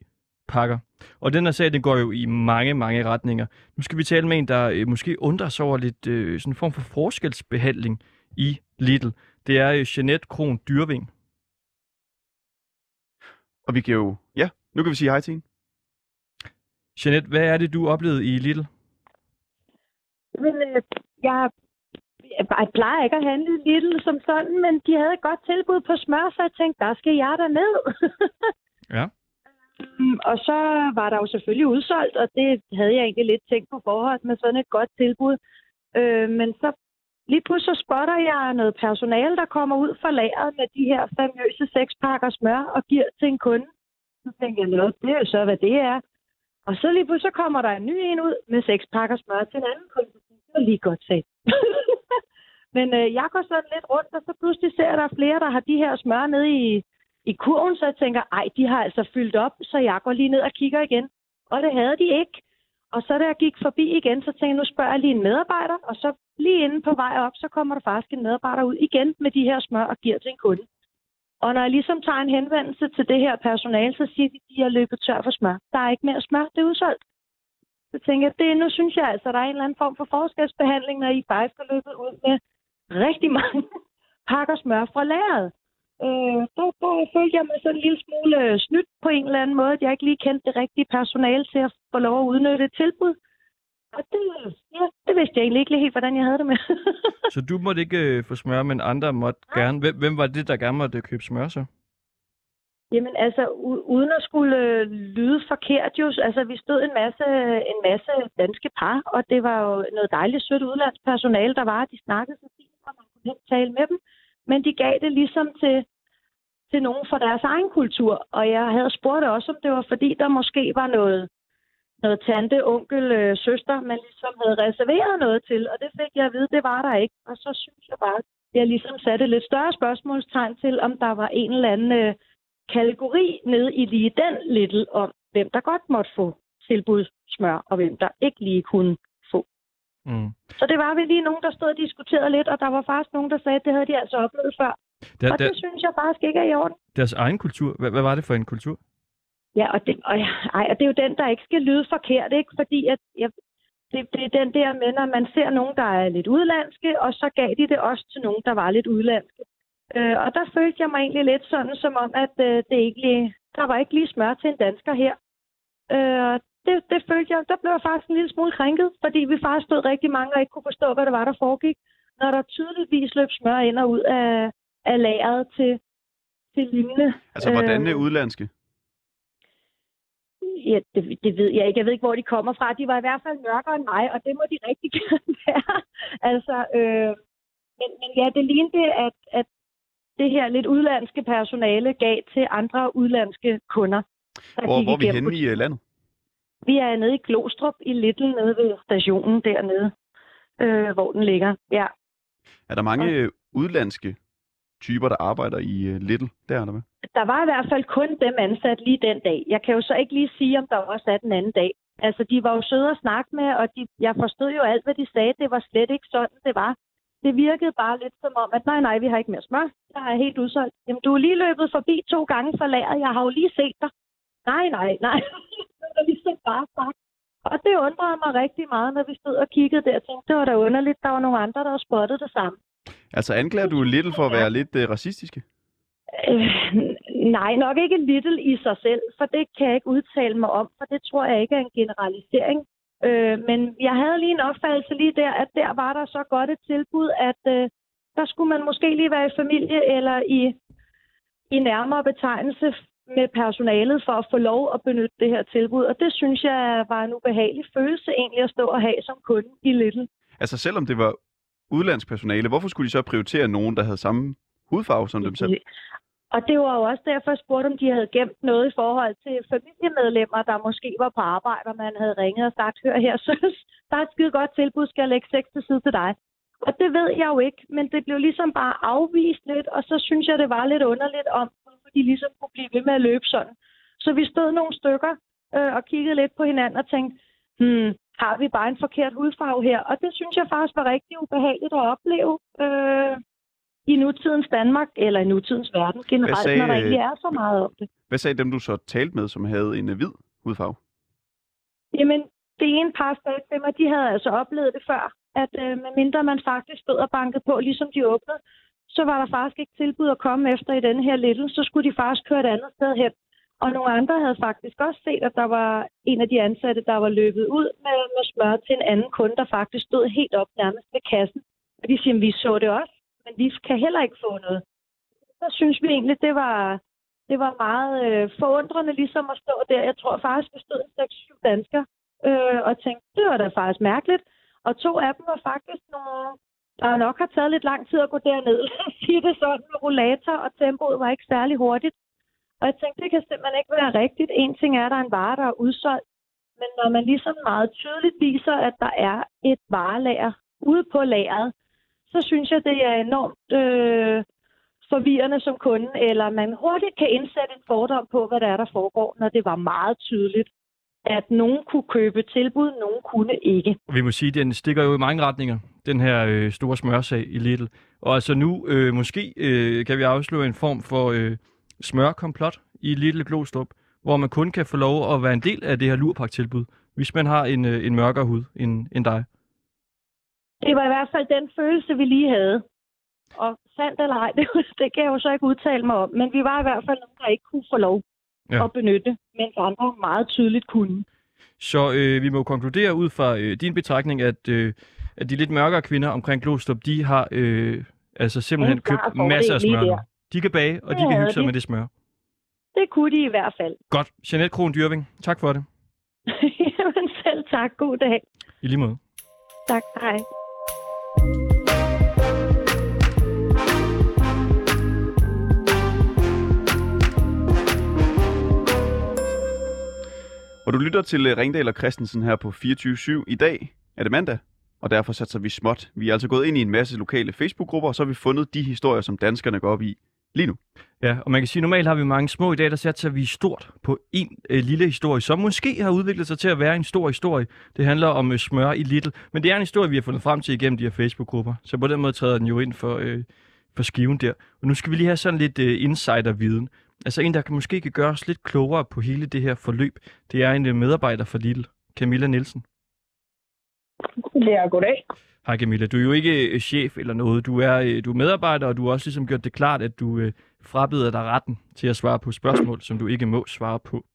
[SPEAKER 1] pakker. Og den her sag, den går jo i mange, mange retninger. Nu skal vi tale med en, der øh, måske undrer sig over lidt øh, sådan en form for forskelsbehandling i Lidl. Det er øh, Jeanette Kron Dyrving.
[SPEAKER 3] Og vi kan jo... Ja, nu kan vi sige hej til hende.
[SPEAKER 1] Jeanette, hvad er det, du oplevede i Lidl?
[SPEAKER 11] Men øh, jeg, jeg plejer ikke at handle Lidl som sådan, men de havde et godt tilbud på smør, så jeg tænkte, der skal jeg da med.
[SPEAKER 1] Ja.
[SPEAKER 11] Mm, Og så var der jo selvfølgelig udsolgt, og det havde jeg egentlig lidt tænkt på forhånd med sådan et godt tilbud. Øh, men så lige pludselig så spotter jeg noget personale, der kommer ud fra lageret med de her famøse seks pakker smør og giver til en kunde. Så tænkte jeg, "Nå, det er jo så, hvad det er. Og så lige pludselig så kommer der en ny en ud med seks pakker smør til en anden kunde så lige godt sagt. Men øh, jeg går sådan lidt rundt, og så pludselig ser jeg, der er flere, der har de her smør nede i, i kurven, så jeg tænker, ej, de har altså fyldt op, så jeg går lige ned og kigger igen. Og det havde de ikke. Og så da jeg gik forbi igen, så tænkte jeg, nu spørger jeg lige en medarbejder, og så lige inde på vej op, så kommer der faktisk en medarbejder ud igen med de her smør og giver til en kunde. Og når jeg ligesom tager en henvendelse til det her personale, så siger de, at de har løbet tør for smør. Der er ikke mere smør, det er udsolgt. Så tænker jeg, det, nu synes jeg altså, der er en eller anden form for forskelsbehandling, når I faktisk har løbet ud med rigtig mange pakker smør fra lageret. Øh, der, der følte jeg mig sådan en lille smule øh, snydt på en eller anden måde, at jeg ikke lige kendte det rigtige personale til at få lov at udnytte et tilbud. Og det, ja, det vidste jeg egentlig ikke lige helt, hvordan jeg havde det med.
[SPEAKER 1] Så du måtte ikke øh, få smør, men andre måtte gerne. Hvem, hvem var det, der gerne måtte købe smør så?
[SPEAKER 11] Jamen altså, u- uden at skulle øh, lyde forkert jo, altså vi stod en masse, en masse danske par, og det var jo noget dejligt sødt udlandspersonale, der var, de snakkede så fint, og man kunne ikke tale med dem, men de gav det ligesom til, til nogen fra deres egen kultur, og jeg havde spurgt også, om det var fordi, der måske var noget, noget tante, onkel, øh, søster, man ligesom havde reserveret noget til, og det fik jeg at vide, det var der ikke, og så synes jeg bare, jeg ligesom satte lidt større spørgsmålstegn til, om der var en eller anden øh, kategori nede i lige den little om, hvem der godt måtte få tilbud smør, og hvem der ikke lige kunne få.
[SPEAKER 1] Mm.
[SPEAKER 11] Så det var vi lige nogen, der stod og diskuterede lidt, og der var faktisk nogen, der sagde, at det havde de altså oplevet før.
[SPEAKER 1] Der,
[SPEAKER 11] og
[SPEAKER 1] der,
[SPEAKER 11] det synes jeg faktisk ikke er i orden.
[SPEAKER 1] deres egen kultur. Hvad, hvad var det for en kultur?
[SPEAKER 11] Ja, og det, og, ej, og det er jo den, der ikke skal lyde forkert, ikke? Fordi at, jeg, det, det er den der med, når man ser nogen, der er lidt udlandske, og så gav de det også til nogen, der var lidt udlandske. Øh, og der følte jeg mig egentlig lidt sådan, som om, at øh, det ikke lige, der var ikke lige smør til en dansker her. Øh, det, det følte jeg, der blev jeg faktisk en lille smule krænket, fordi vi faktisk stod rigtig mange og ikke kunne forstå, hvad det var, der foregik, når der tydeligvis løb smør ind og ud af, af lageret til, til lignende.
[SPEAKER 3] Altså, hvordan er udlandske?
[SPEAKER 11] Ja, det, det ved jeg ikke. Jeg ved ikke, hvor de kommer fra. De var i hvert fald mørkere end mig, og det må de rigtig gerne være. altså, øh, men, men ja, det lignede, at, at det her lidt udlandske personale gav til andre udlandske kunder. der
[SPEAKER 3] Hvor, hvor er vi henne i øh, landet?
[SPEAKER 11] Vi er nede i Glostrup i Little, nede ved stationen dernede, øh, hvor den ligger. Ja.
[SPEAKER 3] Er der mange øh, udlandske typer, der arbejder i øh, Little der, eller hvad?
[SPEAKER 11] Der var i hvert fald kun dem ansat lige den dag. Jeg kan jo så ikke lige sige, om der også er den anden dag. Altså, de var jo søde at snakke med, og de, jeg forstod jo alt, hvad de sagde. Det var slet ikke sådan, det var. Det virkede bare lidt som om, at nej, nej, vi har ikke mere smør. Jeg er helt udsolgt. Jamen, du er lige løbet forbi to gange for lageret. Jeg har jo lige set dig. Nej, nej, nej. det var ligesom bare sagt. Og det undrede mig rigtig meget, når vi stod og kiggede der og tænkte, det var da underligt. Der var nogle andre, der spottet det samme.
[SPEAKER 3] Altså, anklager du Little for at være lidt øh, racistiske?
[SPEAKER 11] Øh, nej, nok ikke little i sig selv, for det kan jeg ikke udtale mig om, for det tror jeg ikke er en generalisering. Øh, men jeg havde lige en opfattelse lige der, at der var der så godt et tilbud, at øh, der skulle man måske lige være i familie eller i, i nærmere betegnelse med personalet for at få lov at benytte det her tilbud. Og det synes jeg var en ubehagelig følelse egentlig at stå og have som kunde i Little.
[SPEAKER 3] Altså, selvom det var udlandsk personale, hvorfor skulle de så prioritere nogen, der havde samme hudfarve som dem selv?
[SPEAKER 11] Og det var jo også derfor, jeg spurgte, om de havde gemt noget i forhold til familiemedlemmer, der måske var på arbejde, og man havde ringet og sagt, hør her, søs, der er et skide godt tilbud, skal jeg lægge seks til side til dig. Og det ved jeg jo ikke, men det blev ligesom bare afvist lidt, og så synes jeg, det var lidt underligt om, hvorfor de ligesom kunne blive ved med at løbe sådan. Så vi stod nogle stykker øh, og kiggede lidt på hinanden og tænkte, hmm, har vi bare en forkert hudfarve her? Og det synes jeg faktisk var rigtig ubehageligt at opleve øh, i nutidens Danmark, eller i nutidens verden generelt,
[SPEAKER 3] sagde,
[SPEAKER 11] når der egentlig er så meget om det.
[SPEAKER 3] Hvad sagde dem, du så talte med, som havde en hvid hudfarve?
[SPEAKER 11] Jamen, det ene par mig, de havde altså oplevet det før, at øh, medmindre man faktisk stod og bankede på, ligesom de åbnede, så var der faktisk ikke tilbud at komme efter i den her little, så skulle de faktisk køre et andet sted hen. Og nogle andre havde faktisk også set, at der var en af de ansatte, der var løbet ud med, med smør til en anden kunde, der faktisk stod helt op nærmest ved kassen. Og de siger, vi så det også, men vi kan heller ikke få noget. Så synes vi egentlig, det var, det var meget øh, forundrende ligesom at stå der. Jeg tror faktisk, vi stod en 6-7 danskere øh, og tænkte, det var da faktisk mærkeligt. Og to af dem var faktisk nogle, der nok har taget lidt lang tid at gå derned. Sige det sådan med rollator, og tempoet var ikke særlig hurtigt. Og jeg tænkte, det kan simpelthen ikke være rigtigt. En ting er, at der er en vare, der er udsolgt. Men når man ligesom meget tydeligt viser, at der er et varelager ude på lageret, så synes jeg, det er enormt øh, forvirrende som kunde, eller man hurtigt kan indsætte en fordom på, hvad der er, der foregår, når det var meget tydeligt, at nogen kunne købe tilbud, nogen kunne ikke.
[SPEAKER 1] Vi må sige, at den stikker jo i mange retninger, den her øh, store smørsag i Lidl. Og altså nu, øh, måske øh, kan vi afsløre en form for øh, smørkomplot i Lidl Glostrup, hvor man kun kan få lov at være en del af det her lurpak-tilbud, hvis man har en, øh, en mørkere hud end, end dig?
[SPEAKER 11] Det var i hvert fald den følelse, vi lige havde. Og sandt eller ej, det, det kan jeg jo så ikke udtale mig om. Men vi var i hvert fald nogen, der ikke kunne få lov
[SPEAKER 1] Ja.
[SPEAKER 11] at benytte, mens andre meget tydeligt kunne.
[SPEAKER 1] Så øh, vi må konkludere ud fra øh, din betragtning, at, øh, at de lidt mørkere kvinder omkring Glostrup, de har øh, altså simpelthen købt masser af smør.
[SPEAKER 11] der.
[SPEAKER 1] De kan bage, og
[SPEAKER 11] Det
[SPEAKER 1] de kan hygge sig
[SPEAKER 11] de.
[SPEAKER 1] med det smør.
[SPEAKER 11] Det kunne de i hvert fald.
[SPEAKER 1] Godt. Jeanette Kron Dyrving, tak for det.
[SPEAKER 11] Jamen selv tak. God dag.
[SPEAKER 1] I lige måde.
[SPEAKER 11] Tak. Hej.
[SPEAKER 3] Og du lytter til øh, Ringdal og Christensen her på 24 I dag er det mandag, og derfor satser vi småt. Vi er altså gået ind i en masse lokale Facebook-grupper, og så har vi fundet de historier, som danskerne går op i lige nu.
[SPEAKER 1] Ja, og man kan sige, at normalt har vi mange små i dag, der satser vi stort på en øh, lille historie, som måske har udviklet sig til at være en stor historie. Det handler om øh, smør i Little, men det er en historie, vi har fundet frem til igennem de her Facebook-grupper. Så på den måde træder den jo ind for, øh, for skiven der. Og nu skal vi lige have sådan lidt øh, insider-viden. Altså en, der kan måske kan gøre os lidt klogere på hele det her forløb, det er en øh, medarbejder for Little, Camilla Nielsen.
[SPEAKER 12] Ja, goddag.
[SPEAKER 1] Hej Camilla, du er jo ikke øh, chef eller noget. Du er, øh, du er medarbejder, og du har også ligesom gjort det klart, at du øh, frabeder dig retten til at svare på spørgsmål, som du ikke må svare på.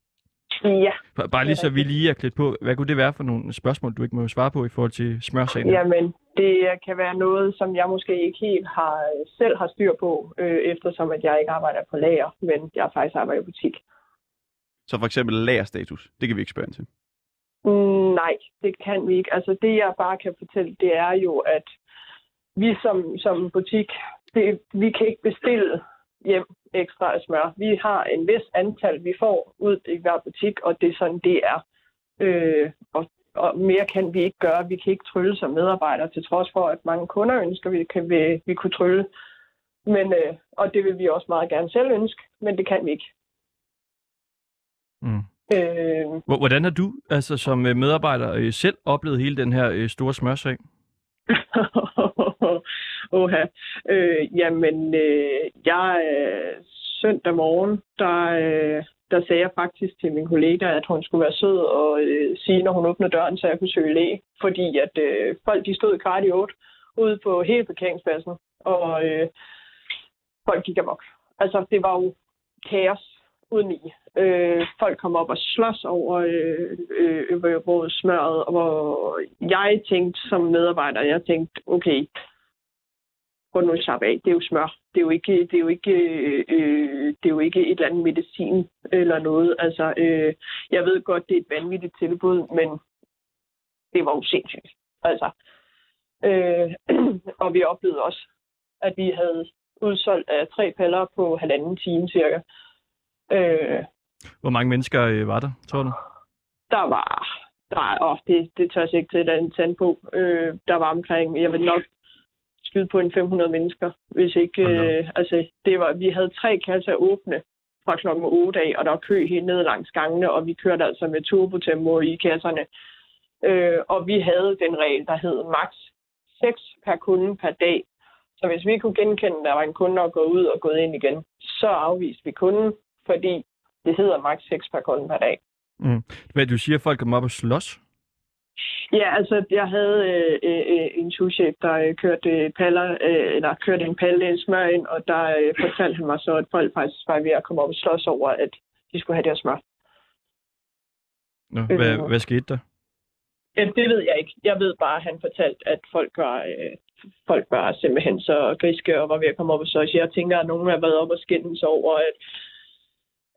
[SPEAKER 12] Ja.
[SPEAKER 1] Bare- Bare lige så vi lige er klædt på. Hvad kunne det være for nogle spørgsmål, du ikke må svare på i forhold til smørsagen?
[SPEAKER 12] Jamen, det kan være noget, som jeg måske ikke helt har, selv har styr på, øh, eftersom at jeg ikke arbejder på lager, men jeg faktisk arbejder i butik.
[SPEAKER 3] Så for eksempel lagerstatus, det kan vi ikke spørge ind til.
[SPEAKER 12] Mm, nej, det kan vi ikke. Altså det, jeg bare kan fortælle, det er jo, at vi som, som butik, det, vi kan ikke bestille hjem ekstra af smør. Vi har en vis antal, vi får ud i hver butik, og det er sådan, det er. Øh, og, og mere kan vi ikke gøre. Vi kan ikke trylle som medarbejdere, til trods for, at mange kunder ønsker, vi kan vi, vi kunne trylle. Men, øh, og det vil vi også meget gerne selv ønske, men det kan vi ikke.
[SPEAKER 1] Mm.
[SPEAKER 12] Øh,
[SPEAKER 1] Hvor- Hvordan har du altså, som øh, medarbejder øh, selv oplevet hele den her øh, store smørsag?
[SPEAKER 12] Åh, Øh, jamen, øh, jeg øh, søndag morgen, der, øh, der sagde jeg faktisk til min kollega, at hun skulle være sød og øh, sige, når hun åbnede døren, så jeg kunne søge læge. Fordi at øh, folk, de stod kvart i otte ude på hele parkeringspladsen, og øh, folk gik amok. Altså, det var jo kaos uden i. Øh, folk kom op og slås over øh, øh, øh, smøret, og hvor jeg tænkte som medarbejder, jeg tænkte, okay, prøv nu at slappe af. Det er jo smør. Det er jo ikke, det er jo ikke, øh, det er jo ikke et eller andet medicin eller noget. Altså, øh, jeg ved godt, det er et vanvittigt tilbud, men det var jo sindssygt. Altså, øh, og vi oplevede også, at vi havde udsolgt af tre paller på halvanden time cirka. Øh,
[SPEAKER 1] Hvor mange mennesker øh, var der, tror du?
[SPEAKER 12] der var, der, åh, det, det tør jeg ikke til at tand på. Øh, der var omkring, jeg vil nok skyde på en 500 mennesker, hvis ikke, øh, altså, det var, vi havde tre kasser åbne fra klokken 8 af, og der var kø helt ned langs gangene, og vi kørte altså med turbotempo i kasserne. Øh, og vi havde den regel, der hed max 6 per kunde per dag. Så hvis vi kunne genkende, at der var en kunde, der var gået ud og gået ind igen, så afviste vi kunden, fordi det hedder max 6 per kunde per dag.
[SPEAKER 1] Mm. Hvad du siger, at folk kom op og slås?
[SPEAKER 12] Ja, altså jeg havde øh, øh, en souschef, der øh, kørte øh, paller, øh, eller kørte en palle smør ind, og der øh, fortalte han mig så, at folk faktisk var ved at komme op og slås over, at de skulle have deres smør.
[SPEAKER 1] Nå, hvad,
[SPEAKER 12] Øh.
[SPEAKER 1] hvad skete der?
[SPEAKER 12] Ja, det ved jeg ikke. Jeg ved bare, at han fortalte, at folk var, øh, folk var simpelthen så griske og var ved at komme op og slås. Jeg tænker, at nogen har været op og skændes over, at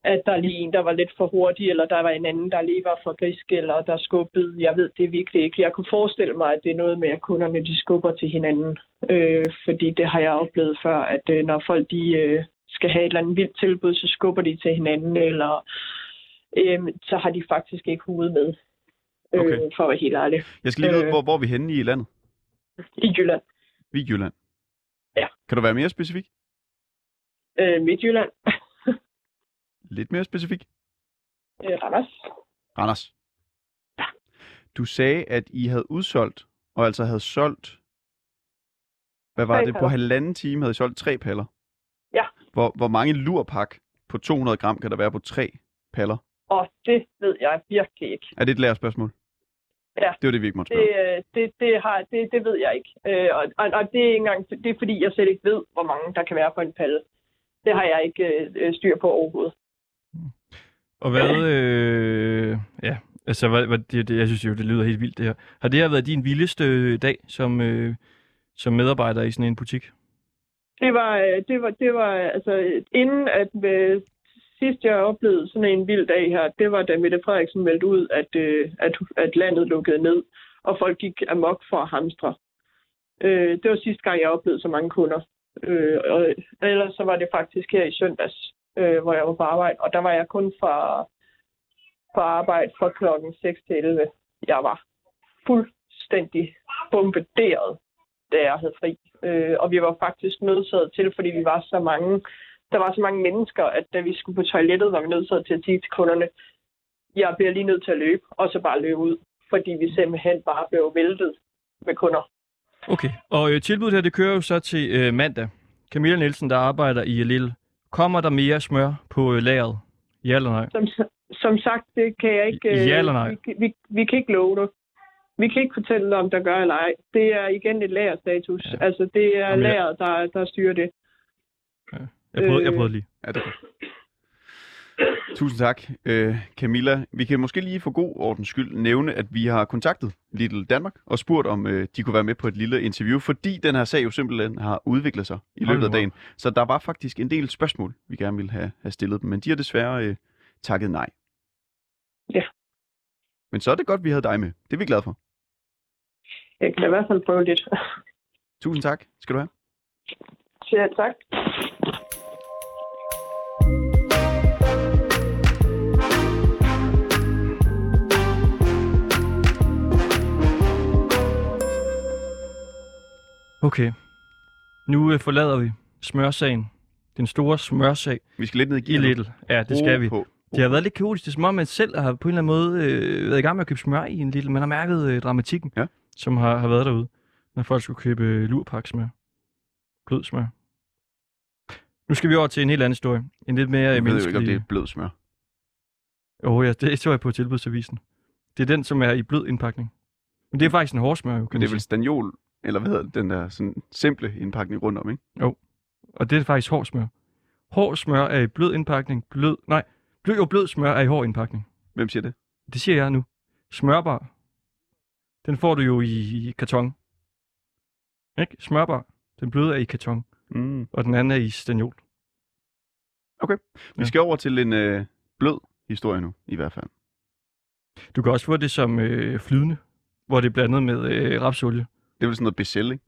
[SPEAKER 12] at der er lige en, der var lidt for hurtig, eller der var en anden, der lige var for grisk, eller der skubbede. Jeg ved det virkelig ikke. Jeg kunne forestille mig, at det er noget med, at kunderne de skubber til hinanden. Øh, fordi det har jeg oplevet før, at øh, når folk de, øh, skal have et eller andet vildt tilbud, så skubber de til hinanden, eller øh, så har de faktisk ikke hovedet med. Øh,
[SPEAKER 3] Okay.
[SPEAKER 12] For at være helt ærlig.
[SPEAKER 3] Jeg skal lige vide,
[SPEAKER 12] Øh.
[SPEAKER 3] hvor, hvor er vi henne i landet?
[SPEAKER 12] I Jylland.
[SPEAKER 3] Vi er i Jylland.
[SPEAKER 12] Ja.
[SPEAKER 3] Kan du være mere specifik?
[SPEAKER 12] Øh, Midtjylland.
[SPEAKER 3] Lidt mere specifik?
[SPEAKER 12] Øh, Randers.
[SPEAKER 3] Randers. Ja. Du sagde, at I havde udsolgt, og altså havde solgt, hvad var
[SPEAKER 12] Tre
[SPEAKER 3] det, på
[SPEAKER 12] paller.
[SPEAKER 3] halvanden time havde I solgt tre paller.
[SPEAKER 12] Ja.
[SPEAKER 3] Hvor, hvor mange lurpak på 200 gram kan der være på tre paller?
[SPEAKER 12] Og det ved jeg virkelig ikke.
[SPEAKER 3] Er det et lærerspørgsmål?
[SPEAKER 12] Ja.
[SPEAKER 3] Det var det, vi ikke måtte
[SPEAKER 12] Det,
[SPEAKER 3] spørge.
[SPEAKER 12] øh, det, det, har, det, det ved jeg ikke. Øh, og, og, og det er ikke engang, det er fordi, jeg slet ikke ved, hvor mange der kan være på en palle. Det har jeg ikke øh, styr på overhovedet.
[SPEAKER 1] Og hvad, øh, ja, altså, hvad, hvad, det, det, jeg synes jo, det lyder helt vildt det her. Har det her været din vildeste dag som, øh, som medarbejder i sådan en butik?
[SPEAKER 12] Det var, øh, det var, det var altså, inden at øh, sidst jeg oplevede sådan en vild dag her, det var da Mette Frederiksen meldte ud, at, øh, at, at landet lukkede ned, og folk gik amok for at hamstre. Øh, det var sidste gang, jeg oplevede så mange kunder. Øh, og ellers så var det faktisk her i søndags, øh, hvor jeg var på arbejde, og der var jeg kun fra, på arbejde fra klokken 6 til 11. Jeg var fuldstændig bombarderet, da jeg havde fri. Øh, og vi var faktisk nødsaget til, fordi vi var så mange, der var så mange mennesker, at da vi skulle på toilettet, var vi nødsaget til at sige til kunderne, jeg bliver lige nødt til at løbe, og så bare løbe ud, fordi vi simpelthen bare blev væltet med kunder.
[SPEAKER 1] Okay, og øh, tilbuddet her, det kører jo så til øh, mandag. Camilla Nielsen, der arbejder i Lille. Kommer der mere smør på øh, lageret? Ja eller nej?
[SPEAKER 12] Som, som sagt, det kan jeg ikke... øh,
[SPEAKER 1] Ja eller nej?
[SPEAKER 12] Vi, vi, vi kan ikke love det. Vi kan ikke fortælle dig, om der gør eller ej. Det er igen et lagerstatus. Ja. Altså, det er
[SPEAKER 1] Jamen, jeg-
[SPEAKER 12] lageret, der, der styrer det.
[SPEAKER 1] Jeg prøvede, jeg
[SPEAKER 12] Øh.
[SPEAKER 1] prøvede lige.
[SPEAKER 3] Ja, det er godt. Tusind tak, øh, Camilla. Vi kan måske lige for god ordens skyld nævne, at vi har kontaktet Little Danmark og spurgt, om øh, de kunne være med på et lille interview, fordi den her sag jo simpelthen har udviklet sig i løbet af dagen. Så der var faktisk en del spørgsmål, vi gerne ville have, have stillet dem, men de har desværre øh, takket nej.
[SPEAKER 12] Ja.
[SPEAKER 3] Men så er det godt, vi havde dig med. Det er vi glade for.
[SPEAKER 12] Jeg kan i hvert fald prøve lidt.
[SPEAKER 3] Tusind tak. Skal du have.
[SPEAKER 12] Siger tak.
[SPEAKER 1] Okay. Nu øh, forlader vi smørsagen. Den store smørsag.
[SPEAKER 3] Vi skal lidt ned i
[SPEAKER 1] I
[SPEAKER 3] gear nu.
[SPEAKER 1] Little. Ja, det skal
[SPEAKER 3] Ro
[SPEAKER 1] vi.
[SPEAKER 3] på.
[SPEAKER 1] Det har været lidt kaotisk. Det er som om, man selv har på en eller anden måde øh, været i gang med at købe smør i en Little. Man har mærket øh, dramatikken,
[SPEAKER 3] Ja.
[SPEAKER 1] som har, har været derude, når folk skulle købe øh, lurpak smør. Blød smør. Nu skal vi over til en helt anden historie. En lidt mere
[SPEAKER 3] Jeg
[SPEAKER 1] øh,
[SPEAKER 3] ved jo ikke, om det
[SPEAKER 1] menneskelig...
[SPEAKER 3] er blød smør.
[SPEAKER 1] Åh oh, ja, det så jeg på tilbudsavisen. Det er den, som er i blød indpakning. Men det er faktisk en hårdsmør, jo, kan
[SPEAKER 3] Men
[SPEAKER 1] man
[SPEAKER 3] det er
[SPEAKER 1] sige.
[SPEAKER 3] vel stagnol, eller hvad hedder det, den der sådan simple indpakning rundt om, ikke?
[SPEAKER 1] Og det er faktisk hård smør. Hård smør er i blød indpakning. Blød, nej, blød og blød smør er i hård indpakning.
[SPEAKER 3] Hvem siger det?
[SPEAKER 1] Det siger jeg nu. Smørbar. Den får du jo i, i karton. Ikke? Smørbar. Den bløde er i karton,
[SPEAKER 3] Mm.
[SPEAKER 1] og den anden er i stagnol.
[SPEAKER 3] Okay. Vi
[SPEAKER 1] Ja.
[SPEAKER 3] skal over til en øh, blød historie nu, i hvert fald.
[SPEAKER 1] Du kan også få det som øh, flydende, hvor det er blandet med øh, rapsolie.
[SPEAKER 3] Det er vel sådan noget becel, ikke?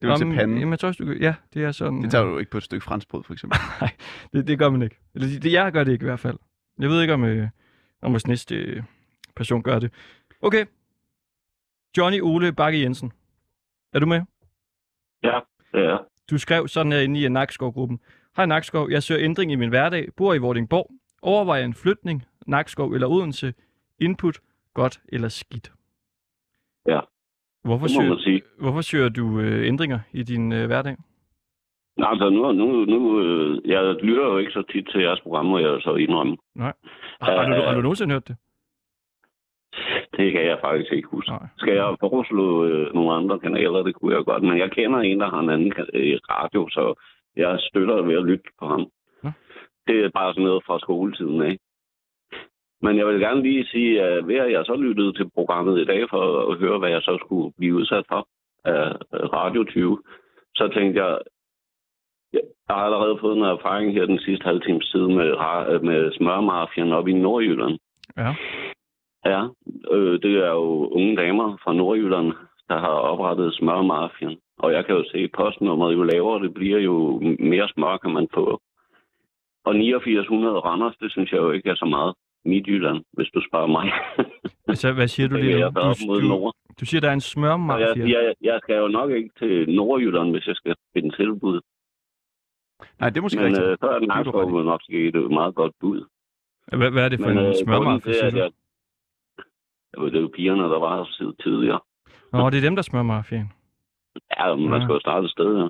[SPEAKER 3] Det er vel til panden.
[SPEAKER 1] Jamen, jeg tror du. Ja, det er sådan...
[SPEAKER 3] Det tager du jo ikke på et stykke franskbrød, for eksempel.
[SPEAKER 1] Nej, det, det gør man ikke. Eller det, det, jeg gør det ikke i hvert fald. Jeg ved ikke, om, øh, om vores næste øh, person gør det. Okay. Johnny Ole Bakke Jensen. Er du med?
[SPEAKER 13] Ja, det er.
[SPEAKER 1] Du skrev sådan her inde i Nakskov-gruppen. Hej Nakskov, jeg søger ændring i min hverdag, bor i Vordingborg. Overvejer en flytning, Nakskov eller Odense. Input, godt eller skidt.
[SPEAKER 13] Ja,
[SPEAKER 1] Hvorfor søger,
[SPEAKER 13] sige.
[SPEAKER 1] hvorfor søger du øh, ændringer i din øh, hverdag?
[SPEAKER 13] Nej, altså nu, nu, nu øh, jeg lytter jo ikke så tit til jeres program, må jeg så indrømme.
[SPEAKER 1] Nej. Har, har, du, har du nogensinde hørt det?
[SPEAKER 13] Det kan jeg faktisk ikke huske.
[SPEAKER 1] Nej.
[SPEAKER 13] Skal jeg foreslå øh, nogle andre kanaler, det kunne jeg godt. Men jeg kender en, der har en anden øh, radio, så jeg støtter ved at lytte på ham.
[SPEAKER 1] Nå.
[SPEAKER 13] Det er bare sådan noget fra skoletiden af. Men jeg vil gerne lige sige, at ved at jeg så lyttede til programmet i dag for at høre, hvad jeg så skulle blive udsat for af Radio 20, så tænkte jeg, jeg har allerede fået noget erfaring her den sidste halve times tid med, med smørmafian op i Nordjylland.
[SPEAKER 1] Ja.
[SPEAKER 13] Ja, øh, det er jo unge damer fra Nordjylland, der har oprettet smørmafian. Og jeg kan jo se, at postnummeret jo lavere det bliver, jo mere smør kan man få. Og 8900 Randers, det synes jeg jo ikke er så meget. Midtjylland, hvis du spørger mig.
[SPEAKER 1] Altså, hvad siger du
[SPEAKER 13] Det
[SPEAKER 1] lige nu?
[SPEAKER 13] jeg
[SPEAKER 1] Du, du,
[SPEAKER 13] nord.
[SPEAKER 1] du siger, der er en smørmafia.
[SPEAKER 13] jeg, jeg, jeg skal jo nok ikke til Nordjylland, hvis jeg skal finde tilbud.
[SPEAKER 3] Nej, det er måske
[SPEAKER 13] Men
[SPEAKER 3] rigtigt.
[SPEAKER 13] øh, så er den
[SPEAKER 3] er
[SPEAKER 13] nok et øh, meget godt bud.
[SPEAKER 1] Hvad, hvad er det for
[SPEAKER 13] Men,
[SPEAKER 1] en
[SPEAKER 13] øh,
[SPEAKER 1] smørmafia, siger du?
[SPEAKER 13] jeg, Jo, det er jo pigerne, der var her tid- tidligere.
[SPEAKER 1] Nå, det er dem, der smører mafiaen.
[SPEAKER 13] Ja, men man
[SPEAKER 1] Ja.
[SPEAKER 13] skal jo starte et sted, ja.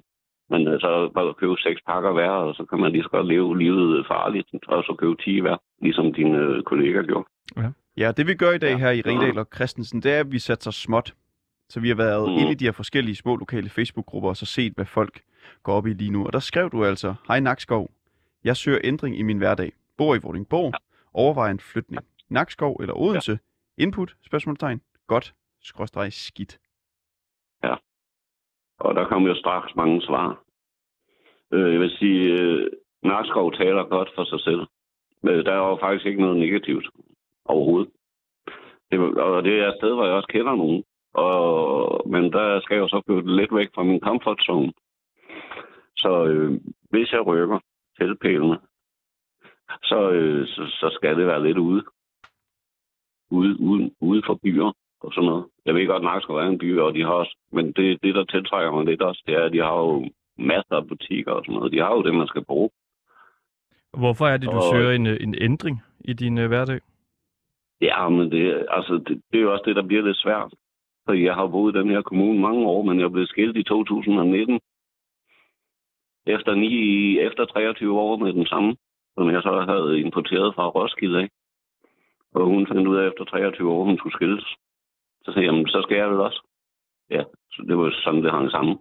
[SPEAKER 13] Men øh, så bare købe seks pakker hver, og så kan man lige så godt leve livet farligt, og så købe 10 hver, ligesom dine øh, kollegaer gjorde.
[SPEAKER 1] Ja.
[SPEAKER 3] Ja, det vi gør i dag ja. her i Ringdal og Christensen, det er, at vi sig småt. Så vi har været mm. inde i de her forskellige små lokale Facebook-grupper og så set, hvad folk går op i lige nu. Og der skrev du altså, Hej Nakskov, jeg søger ændring i min hverdag. Bor i Vordingborg, overvejer en flytning. Nakskov eller Odense? Ja. Input? Spørgsmålstegn. Godt. Skråstreg skidt.
[SPEAKER 13] Og der kom jo straks mange svar. Øh, jeg vil sige, øh, Narskov taler godt for sig selv. Men der er jo faktisk ikke noget negativt overhovedet. Det, og det er et sted, hvor jeg også kender nogen. Og, men der skal jeg jo så flytte lidt væk fra min comfort zone. Så øh, hvis jeg rykker tilpælene, så, øh, så, så skal det være lidt ude. Ude, ude, ude for byer og sådan noget. Jeg ved godt, at skal være en by, og de har også, men det, det, der tiltrækker mig lidt også, det er, at de har jo masser af butikker og sådan noget. De har jo det, man skal bruge.
[SPEAKER 1] Hvorfor er det, du og, søger en, en ændring i din uh, hverdag?
[SPEAKER 13] Ja, men det, altså, det, det er jo også det, der bliver lidt svært. For jeg har boet i den her kommune mange år, men jeg blev skilt i 2019. Efter, ni, efter 23 år med den samme, som jeg så havde importeret fra Roskilde af. Og hun fandt ud af efter 23 år, hun skulle skilles. Så sagde jeg, jamen, så skal jeg vel også. Ja, så det var sådan, det hang sammen.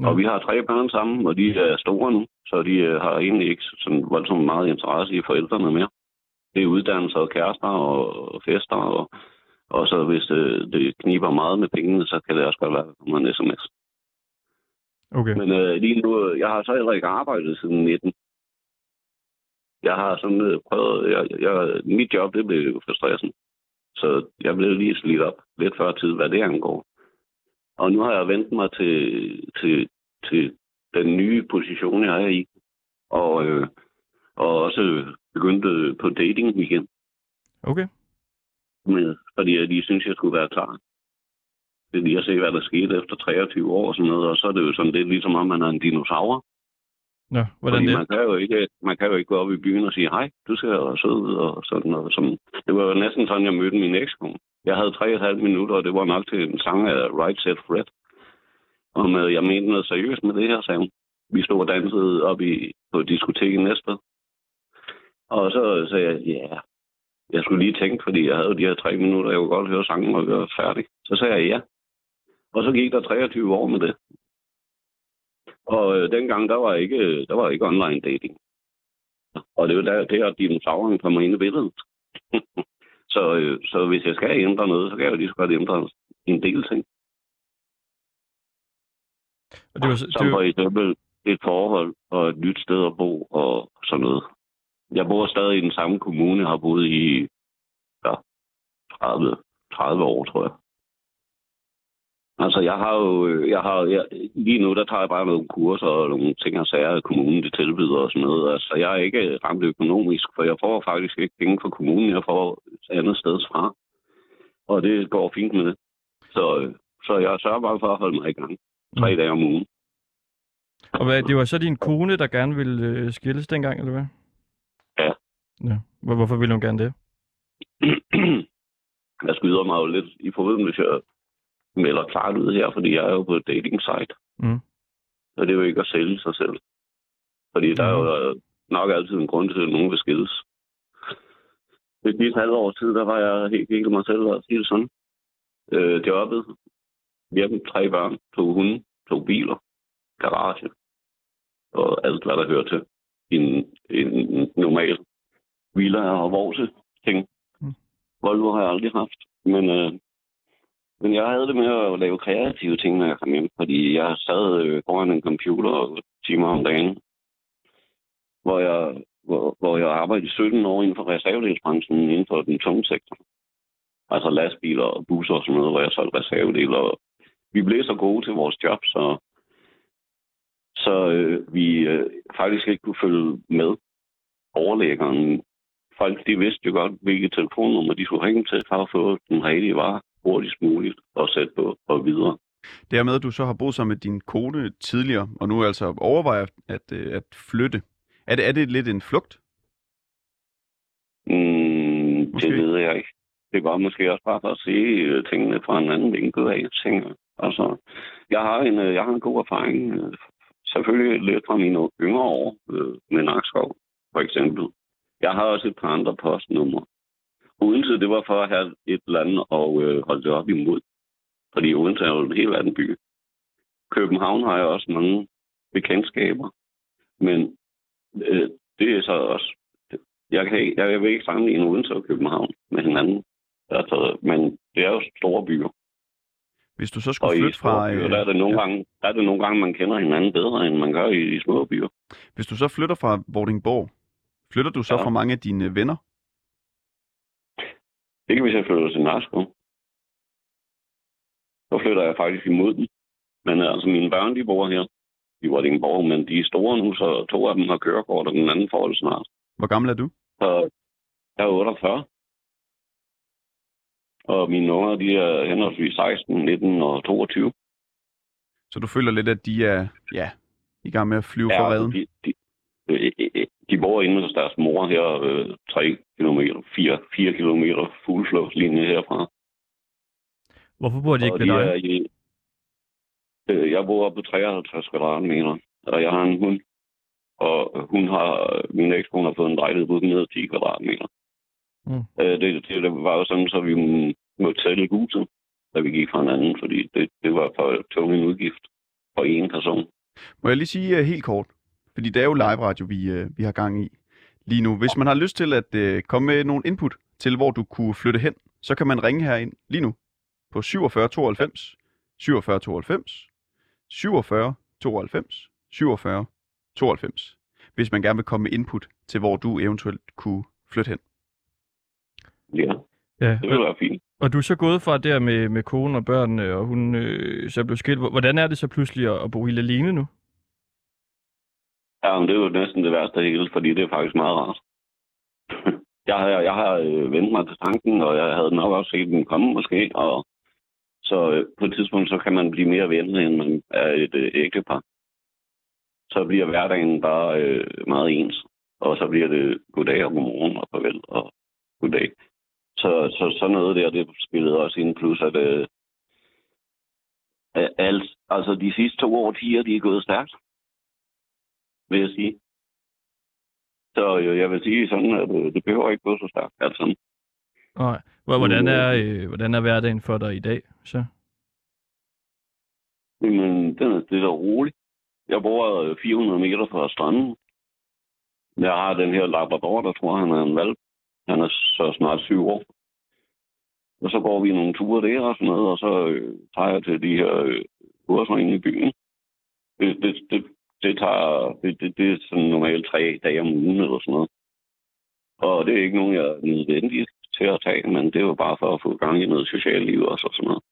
[SPEAKER 13] Ja. Og vi har tre børn sammen, og de er store nu, så de øh, har egentlig ikke sådan voldsomt meget interesse i forældrene mere. Det er uddannelser og kærester og fester, og, og så hvis det, øh, det kniber meget med pengene, så kan det også godt være, at man en sms.
[SPEAKER 1] Okay.
[SPEAKER 13] Men øh, lige nu, jeg har så heller ikke arbejdet siden 19. Jeg har sådan øh, prøvet, jeg, jeg, mit job, det blev jo for stressen. Så jeg blev lige slidt op lidt før tid, hvad det angår. Og nu har jeg vendt mig til, til, til den nye position, jeg er i. Og, øh, og også begyndt på dating igen.
[SPEAKER 1] Okay.
[SPEAKER 13] Men, fordi jeg lige synes, jeg skulle være klar. Det er lige at se, hvad der skete efter 23 år og sådan noget. Og så er det jo sådan lidt ligesom, om man er en dinosaur.
[SPEAKER 1] Ja, hvordan
[SPEAKER 13] Fordi
[SPEAKER 1] det?
[SPEAKER 13] Man kan, jo ikke, man kan jo ikke gå op i byen og sige, hej, du skal være sød og sådan noget. Som, det var jo næsten sådan, jeg mødte min ekskone. Jeg havde tre og et halvt minutter, og det var nok til en sang af Right Set Fred. Og med, jeg mente noget seriøst med det her, sagde hun. Vi stod og dansede op i, på diskoteket næste. Og så sagde jeg, ja, yeah. jeg skulle lige tænke, fordi jeg havde de her tre minutter, jeg kunne godt høre sangen, og var færdig. Så sagde jeg ja. Og så gik der 23 år med det. Og øh, dengang, der var ikke, der var ikke online dating. Og det er jo der, det at dinosaurerne kommer ind i billedet. så, øh, så hvis jeg skal ændre noget, så kan jeg jo lige så godt ændre en del ting.
[SPEAKER 1] Og det var,
[SPEAKER 13] så, Som for eksempel et forhold og et nyt sted at bo og sådan noget. Jeg bor stadig i den samme kommune, har boet i ja, 30, 30 år, tror jeg. Altså, jeg har jo, øh, jeg har, jeg, lige nu, der tager jeg bare nogle kurser og nogle ting og sager, at kommunen det tilbyder og sådan noget. Altså, jeg er ikke ramt økonomisk, for jeg får faktisk ikke penge fra kommunen, jeg får et andet sted fra. Og det går fint med det. Så, øh, så jeg sørger bare for at holde mig i gang. Tre mm. dage om ugen.
[SPEAKER 1] Og hvad, det var så din kone, der gerne ville øh, skilles dengang, eller hvad?
[SPEAKER 13] Ja.
[SPEAKER 1] ja. Hvorfor ville hun gerne det?
[SPEAKER 13] jeg skyder mig jo lidt i foden, hvis jeg melder klart ud her, fordi jeg er jo på et dating site.
[SPEAKER 1] Mm.
[SPEAKER 13] Og det er jo ikke at sælge sig selv. Fordi mm. der er jo nok altid en grund til, at nogen vil skilles. Det lige et halvt år tid, der var jeg helt, helt mig selv og sige det sådan. Øh, jobbet, hjemme, tre børn, to hunde, to biler, garage og alt, hvad der hører til. En, en normal villa og vores ting.
[SPEAKER 1] Mm.
[SPEAKER 13] Volvo har jeg aldrig haft. Men øh, men jeg havde det med at lave kreative ting, når jeg kom hjem, fordi jeg sad øh, foran en computer timer om dagen, hvor jeg, hvor, hvor jeg arbejdede 17 år inden for reservedelsbranchen inden for den tunge sektor. Altså lastbiler og busser og sådan noget, hvor jeg solgte reservedele. vi blev så gode til vores job, så, så øh, vi øh, faktisk ikke kunne følge med overlæggeren. Folk de vidste jo godt, hvilket telefonnummer de skulle ringe til for at få den rigtige vare hurtigst muligt og sætte på og videre.
[SPEAKER 3] Det er med, at du så har boet sammen med din kone tidligere, og nu altså overvejer at, øh, at flytte. Er det, er det lidt en flugt?
[SPEAKER 13] Mm, det ved jeg ikke. Det var måske også bare for at se øh, tingene fra en anden vinkel af, tænker Altså, jeg har en, øh, jeg har en god erfaring, selvfølgelig lidt fra mine yngre år med Nakskov, for eksempel. Jeg har også et par andre postnumre. Odense, det var for at have et eller andet og øh, holde det op imod. Fordi Odense er jo en helt anden by. København har jeg også mange bekendtskaber. Men øh, det er så også... Jeg, kan, ikke- jeg vil ikke sammenligne Odense og København med hinanden. Altså, men det er jo store byer.
[SPEAKER 3] Hvis du så
[SPEAKER 13] Og
[SPEAKER 3] skulle
[SPEAKER 13] i
[SPEAKER 3] flytte fra...
[SPEAKER 13] byer,
[SPEAKER 3] øh,
[SPEAKER 13] der er det nogle gange, der er det nogle gange, man kender hinanden bedre, end man gør i de små byer.
[SPEAKER 3] Hvis du så flytter fra Vordingborg, flytter du så
[SPEAKER 13] Ja.
[SPEAKER 3] fra mange af dine venner?
[SPEAKER 13] Ikke hvis jeg flytter til Narsko. Så flytter jeg faktisk imod dem. Men altså, mine børn, de bor her i Vordingborg, men de er store nu, så to af dem har kørekort, og den anden får det snart.
[SPEAKER 3] Hvor gammel er du?
[SPEAKER 13] Så jeg er 48. Og mine unger, de er henholdsvis 16, 19 og 22.
[SPEAKER 3] Så du føler lidt, at de er ja, i gang med at flyve
[SPEAKER 13] Ja,
[SPEAKER 3] for redden?
[SPEAKER 13] de, de, øh, de bor inde hos deres mor her, øh, 3 km, 4, 4 km fugleflugtslinje herfra.
[SPEAKER 1] Hvorfor bor de ikke
[SPEAKER 13] og
[SPEAKER 1] ved
[SPEAKER 13] de
[SPEAKER 1] dig?
[SPEAKER 13] i, øh, jeg bor på 53 kvadratmeter, og jeg har en hund. Og hun har, min ekskone har fået en lejlighed på 110 kvadratmeter.
[SPEAKER 1] Mm.
[SPEAKER 13] Øh, det, det, det, var jo sådan, så vi måtte sælge huset, da vi gik fra hinanden, fordi det, det var for tung en udgift for en person.
[SPEAKER 3] Må jeg lige sige uh, helt kort, fordi det er jo live radio, vi, uh, vi har gang i lige nu. Hvis man har lyst til at uh, komme med nogle input til, hvor du kunne flytte hen, så kan man ringe herind lige nu på 47 92 47 92 47 92 47 92, hvis man gerne vil komme med input til, hvor du eventuelt kunne flytte hen.
[SPEAKER 13] Ja,
[SPEAKER 1] Ja,
[SPEAKER 13] det ville være fint.
[SPEAKER 1] Og du er så gået fra der med, med konen og børnene, og hun øh, så blev skilt. Hvordan er det så pludselig at, at bo helt alene nu?
[SPEAKER 13] Ja, men det er jo næsten det værste af hele, fordi det er faktisk meget rart. jeg har, jeg har øh, vendt mig til tanken, og jeg havde nok også set den komme måske, og så øh, på et tidspunkt, så kan man blive mere venlig, end man er et øh, ægtepar. Så bliver hverdagen bare øh, meget ens, og så bliver det øh, goddag og godmorgen og farvel og goddag. Så, så sådan noget der, det spillede også ind, plus at øh, alt, altså de sidste to årtier, de er gået stærkt vil jeg sige. Så øh, jeg vil sige sådan, at øh, det behøver ikke gå så stærkt alt sammen.
[SPEAKER 1] Nej. Hvor- Hvordan er, øh, hvordan er hverdagen for dig i dag? Så?
[SPEAKER 13] Men den er stille og rolig. Jeg bor øh, 400 meter fra stranden. Jeg har den her Labrador, der tror, han er en valp. Han er så snart syv år. Og så går vi nogle ture der og sådan noget, og så øh, tager jeg til de her øh, kurser inde i byen. Det, det, det, det tager, det, det, det er sådan normalt tre dage om ugen eller sådan noget. Og det er ikke nogen, jeg er nødvendig til at tage, men det er jo bare for at få gang i noget socialt liv også og sådan noget.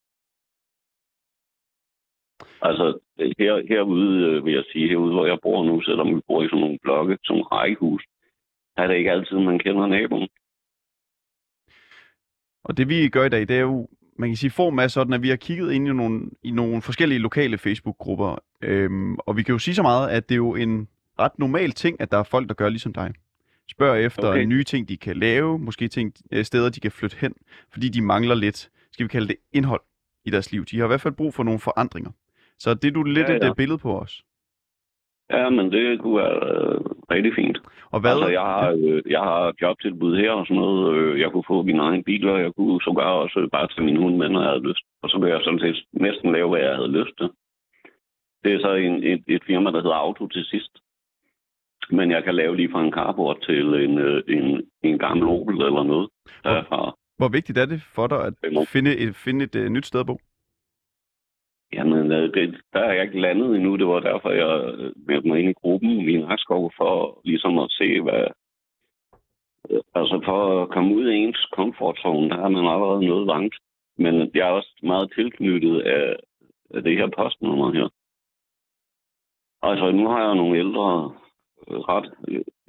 [SPEAKER 13] Altså, her, herude, øh, vil jeg sige, herude, hvor jeg bor nu, selvom vi bor i sådan nogle blokke, som rækkehus, er det ikke altid, man kender naboen.
[SPEAKER 3] Og det vi gør i dag, det er jo, man kan sige, form af sådan, at vi har kigget ind i nogle, i nogle forskellige lokale Facebook-grupper. Øhm, og vi kan jo sige så meget, at det er jo en ret normal ting, at der er folk, der gør ligesom dig. Spørger efter
[SPEAKER 13] Okay.
[SPEAKER 3] nye ting, de kan lave, måske ting, øh, steder, de kan flytte hen, fordi de mangler lidt, skal vi kalde det, indhold i deres liv. De har i hvert fald brug for nogle forandringer. Så det er du lidt
[SPEAKER 13] ja,
[SPEAKER 3] ja. et billede på os.
[SPEAKER 13] Ja, men det kunne være øh, rigtig fint.
[SPEAKER 3] Og hvad?
[SPEAKER 13] Altså, jeg har, øh, jeg har jobtilbud her og sådan noget. Øh, jeg kunne få min egen bil, og jeg kunne sågar også bare tage min hund med, når jeg havde lyst. Og så kunne jeg sådan set næsten lave, hvad jeg havde lyst til. Det er så en, et, et firma, der hedder Auto til sidst. Men jeg kan lave lige fra en carport til en, øh, en, en gammel Opel eller noget. Der er fra,
[SPEAKER 3] Hvor vigtigt er det for dig at finde et, finde et uh, nyt sted at bo?
[SPEAKER 13] Jamen, øh, det, der er jeg ikke landet endnu. Det var derfor, jeg øh, meldte mig ind i gruppen i Nakskov for ligesom at se, hvad... Øh, altså for at komme ud af ens komfortzone, der er man allerede noget langt. Men jeg er også meget tilknyttet af, af det her postnummer her. Altså, nu har jeg nogle ældre, ret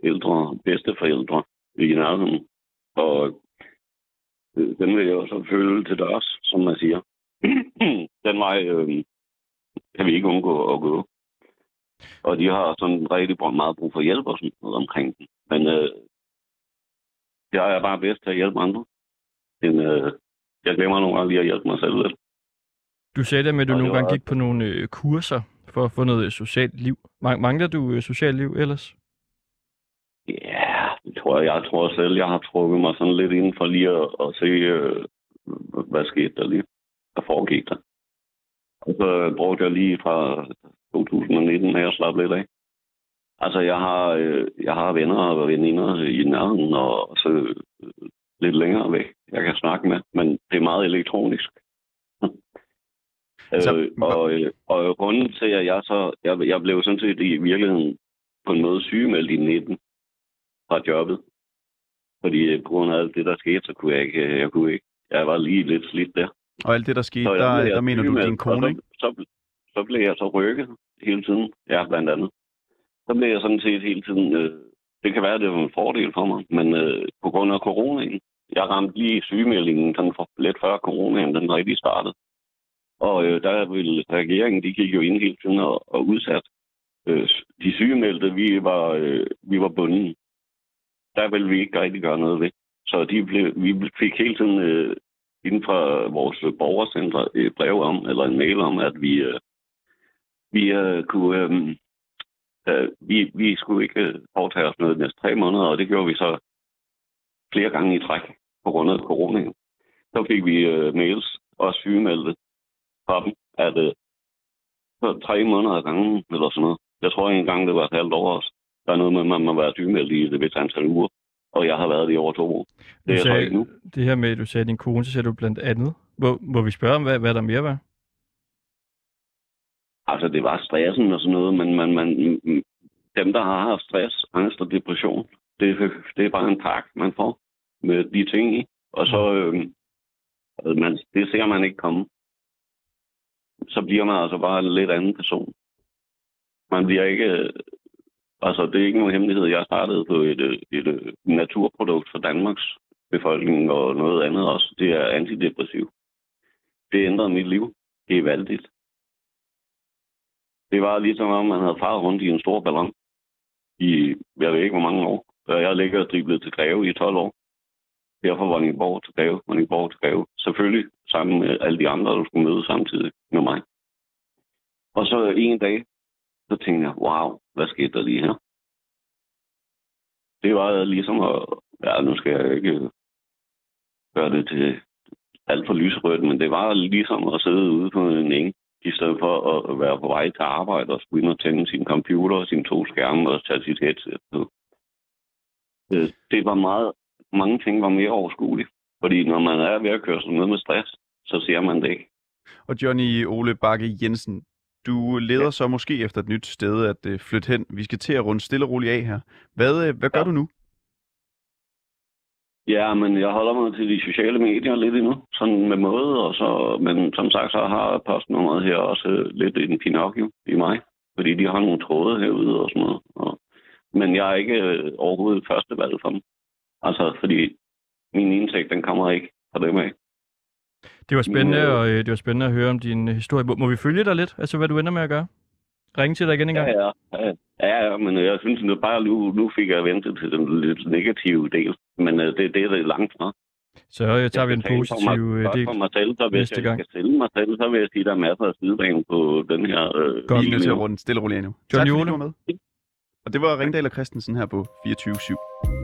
[SPEAKER 13] ældre bedsteforældre i nærheden. Og den vil jeg også følge til dørs, som man siger. den vej øh, kan vi ikke undgå at gå. Og de har sådan rigtig meget brug for hjælp og sådan noget omkring den. Men øh, jeg er bare bedst til at hjælpe andre. End, øh, jeg glemmer nogle gange lige at hjælpe mig selv lidt.
[SPEAKER 1] Du sagde der med, at du
[SPEAKER 13] Og det
[SPEAKER 1] nogle gange
[SPEAKER 13] var-
[SPEAKER 1] gik på nogle øh, kurser for at få noget socialt liv. Mang- Mangler du øh, socialt liv ellers?
[SPEAKER 13] Ja, Jeg tror, jeg tror selv, jeg har trukket mig sådan lidt inden for lige at, at se, øh, hvad skete der lige, hvad foregik der. Og så brugte jeg lige fra 2019 med at slappe lidt af. Altså, jeg har, øh, jeg har venner og veninder i nærheden, og så øh, lidt længere væk, jeg kan snakke med, men det er meget elektronisk.
[SPEAKER 3] Så-
[SPEAKER 13] øh, og, øh, og grunden til, at jeg så, jeg, jeg blev sådan set i virkeligheden på en måde sygemeldt i 19 fra jobbet. Fordi på grund af alt det, der skete, så kunne jeg ikke, jeg kunne ikke, jeg var lige lidt slidt der.
[SPEAKER 3] Og alt det, der skete,
[SPEAKER 13] Så
[SPEAKER 3] der, der mener du din kone, ikke?
[SPEAKER 13] så, så, så blev jeg så rykket hele tiden. Ja, blandt andet. Så blev jeg sådan set hele tiden... Øh, det kan være, det var en fordel for mig, men øh, på grund af coronaen, jeg ramte lige sygemeldingen sådan for, lidt før coronaen, den rigtig startede. Og øh, der ville regeringen, de gik jo ind hele tiden og, og udsat. Øh, de sygemeldte, vi var, øh, vi var bundet. Der ville vi ikke rigtig gøre noget ved. Så de blev, vi fik hele tiden øh, inden for vores borgercenter et brev om, eller en mail om, at vi, øh, vi øh, kunne... Øh, øh, vi, vi skulle ikke foretage os noget de næste tre måneder, og det gjorde vi så flere gange i træk på grund af corona. Så fik vi øh, mails og sygemeldte fra dem, at øh, så tre måneder ad gangen, eller sådan noget. Jeg tror ikke engang, det var et halvt år også. Der er noget med, at man må være sygemeldt i det vist antal uger, og jeg har været det i over to år. Det jeg
[SPEAKER 1] sagde,
[SPEAKER 13] ikke nu.
[SPEAKER 1] det her med, at du sagde din kone, så sagde du blandt andet. Må, må vi spørge om, hvad, hvad der mere var?
[SPEAKER 13] Altså, det var stressen og sådan noget, men man, man, dem, der har haft stress, angst og depression, det, det er bare en pakke, man får med de ting i. Og så, øh, man, det ser man ikke komme. Så bliver man altså bare en lidt anden person. Man bliver ikke... Altså, det er ikke nogen hemmelighed. Jeg startede på et, øh, et, et naturprodukt for Danmarks befolkning og noget andet også. Det er antidepressiv. Det ændrede mit liv. Det er valgt. Det var ligesom om, man havde faret rundt i en stor ballon i, jeg ved ikke hvor mange år. Jeg ligger og driblet til Greve i 12 år. Derfor var Vordingborg til Greve, Vordingborg til Greve. Selvfølgelig sammen med alle de andre, der skulle møde samtidig med mig. Og så en dag, så tænkte jeg, wow, hvad skete der lige her? Det var ligesom at, ja, nu skal jeg ikke gøre det til alt for lyserødt, men det var ligesom at sidde ude på en eng, i stedet for at være på vej til arbejde og skulle ind og tænde sin computer og sine to skærme og tage sit headset på. Øh, det var meget, mange ting var mere overskuelige. Fordi når man er ved at køre sådan noget med stress, så ser man det ikke.
[SPEAKER 3] Og Johnny Ole Bakke Jensen, du leder ja. så måske efter et nyt sted at øh, flytte hen. Vi skal til at runde stille og roligt af her. Hvad, øh, hvad gør ja. du nu?
[SPEAKER 13] Ja, men jeg holder mig til de sociale medier lidt endnu, sådan med måde, og så, men som sagt, så har postnummeret her også øh, lidt en Pinocchio i mig, fordi de har nogle tråde herude og sådan noget. Og, men jeg er ikke øh, overhovedet første valg for dem. Altså, fordi min indtægt, den kommer ikke fra dem af.
[SPEAKER 1] Det var spændende,
[SPEAKER 13] øh,
[SPEAKER 1] og øh, det var spændende at høre om din øh, historie. Må, vi følge dig lidt? Altså, hvad du ender med at gøre? Ringe til dig igen en gang?
[SPEAKER 13] Ja, ja, ja, men jeg synes, at bare nu, nu fik jeg ventet til den lidt negative del. Men øh, det, det er det langt fra.
[SPEAKER 1] Så øh, tager vi en
[SPEAKER 13] Jeg mig-
[SPEAKER 1] positiv øh,
[SPEAKER 13] godt
[SPEAKER 1] del
[SPEAKER 13] for mig selv, så hvis
[SPEAKER 1] næste
[SPEAKER 13] jeg
[SPEAKER 1] gang.
[SPEAKER 13] skal sælge mig selv, så vil jeg sige, at der er masser af sidebane på den her... Øh,
[SPEAKER 3] Godt, vi er til at runde stille og roligt nu.
[SPEAKER 1] Johnny
[SPEAKER 3] tak, fordi
[SPEAKER 1] Ole.
[SPEAKER 3] du var med. Og det var Ringdal og Christensen her på 24-7.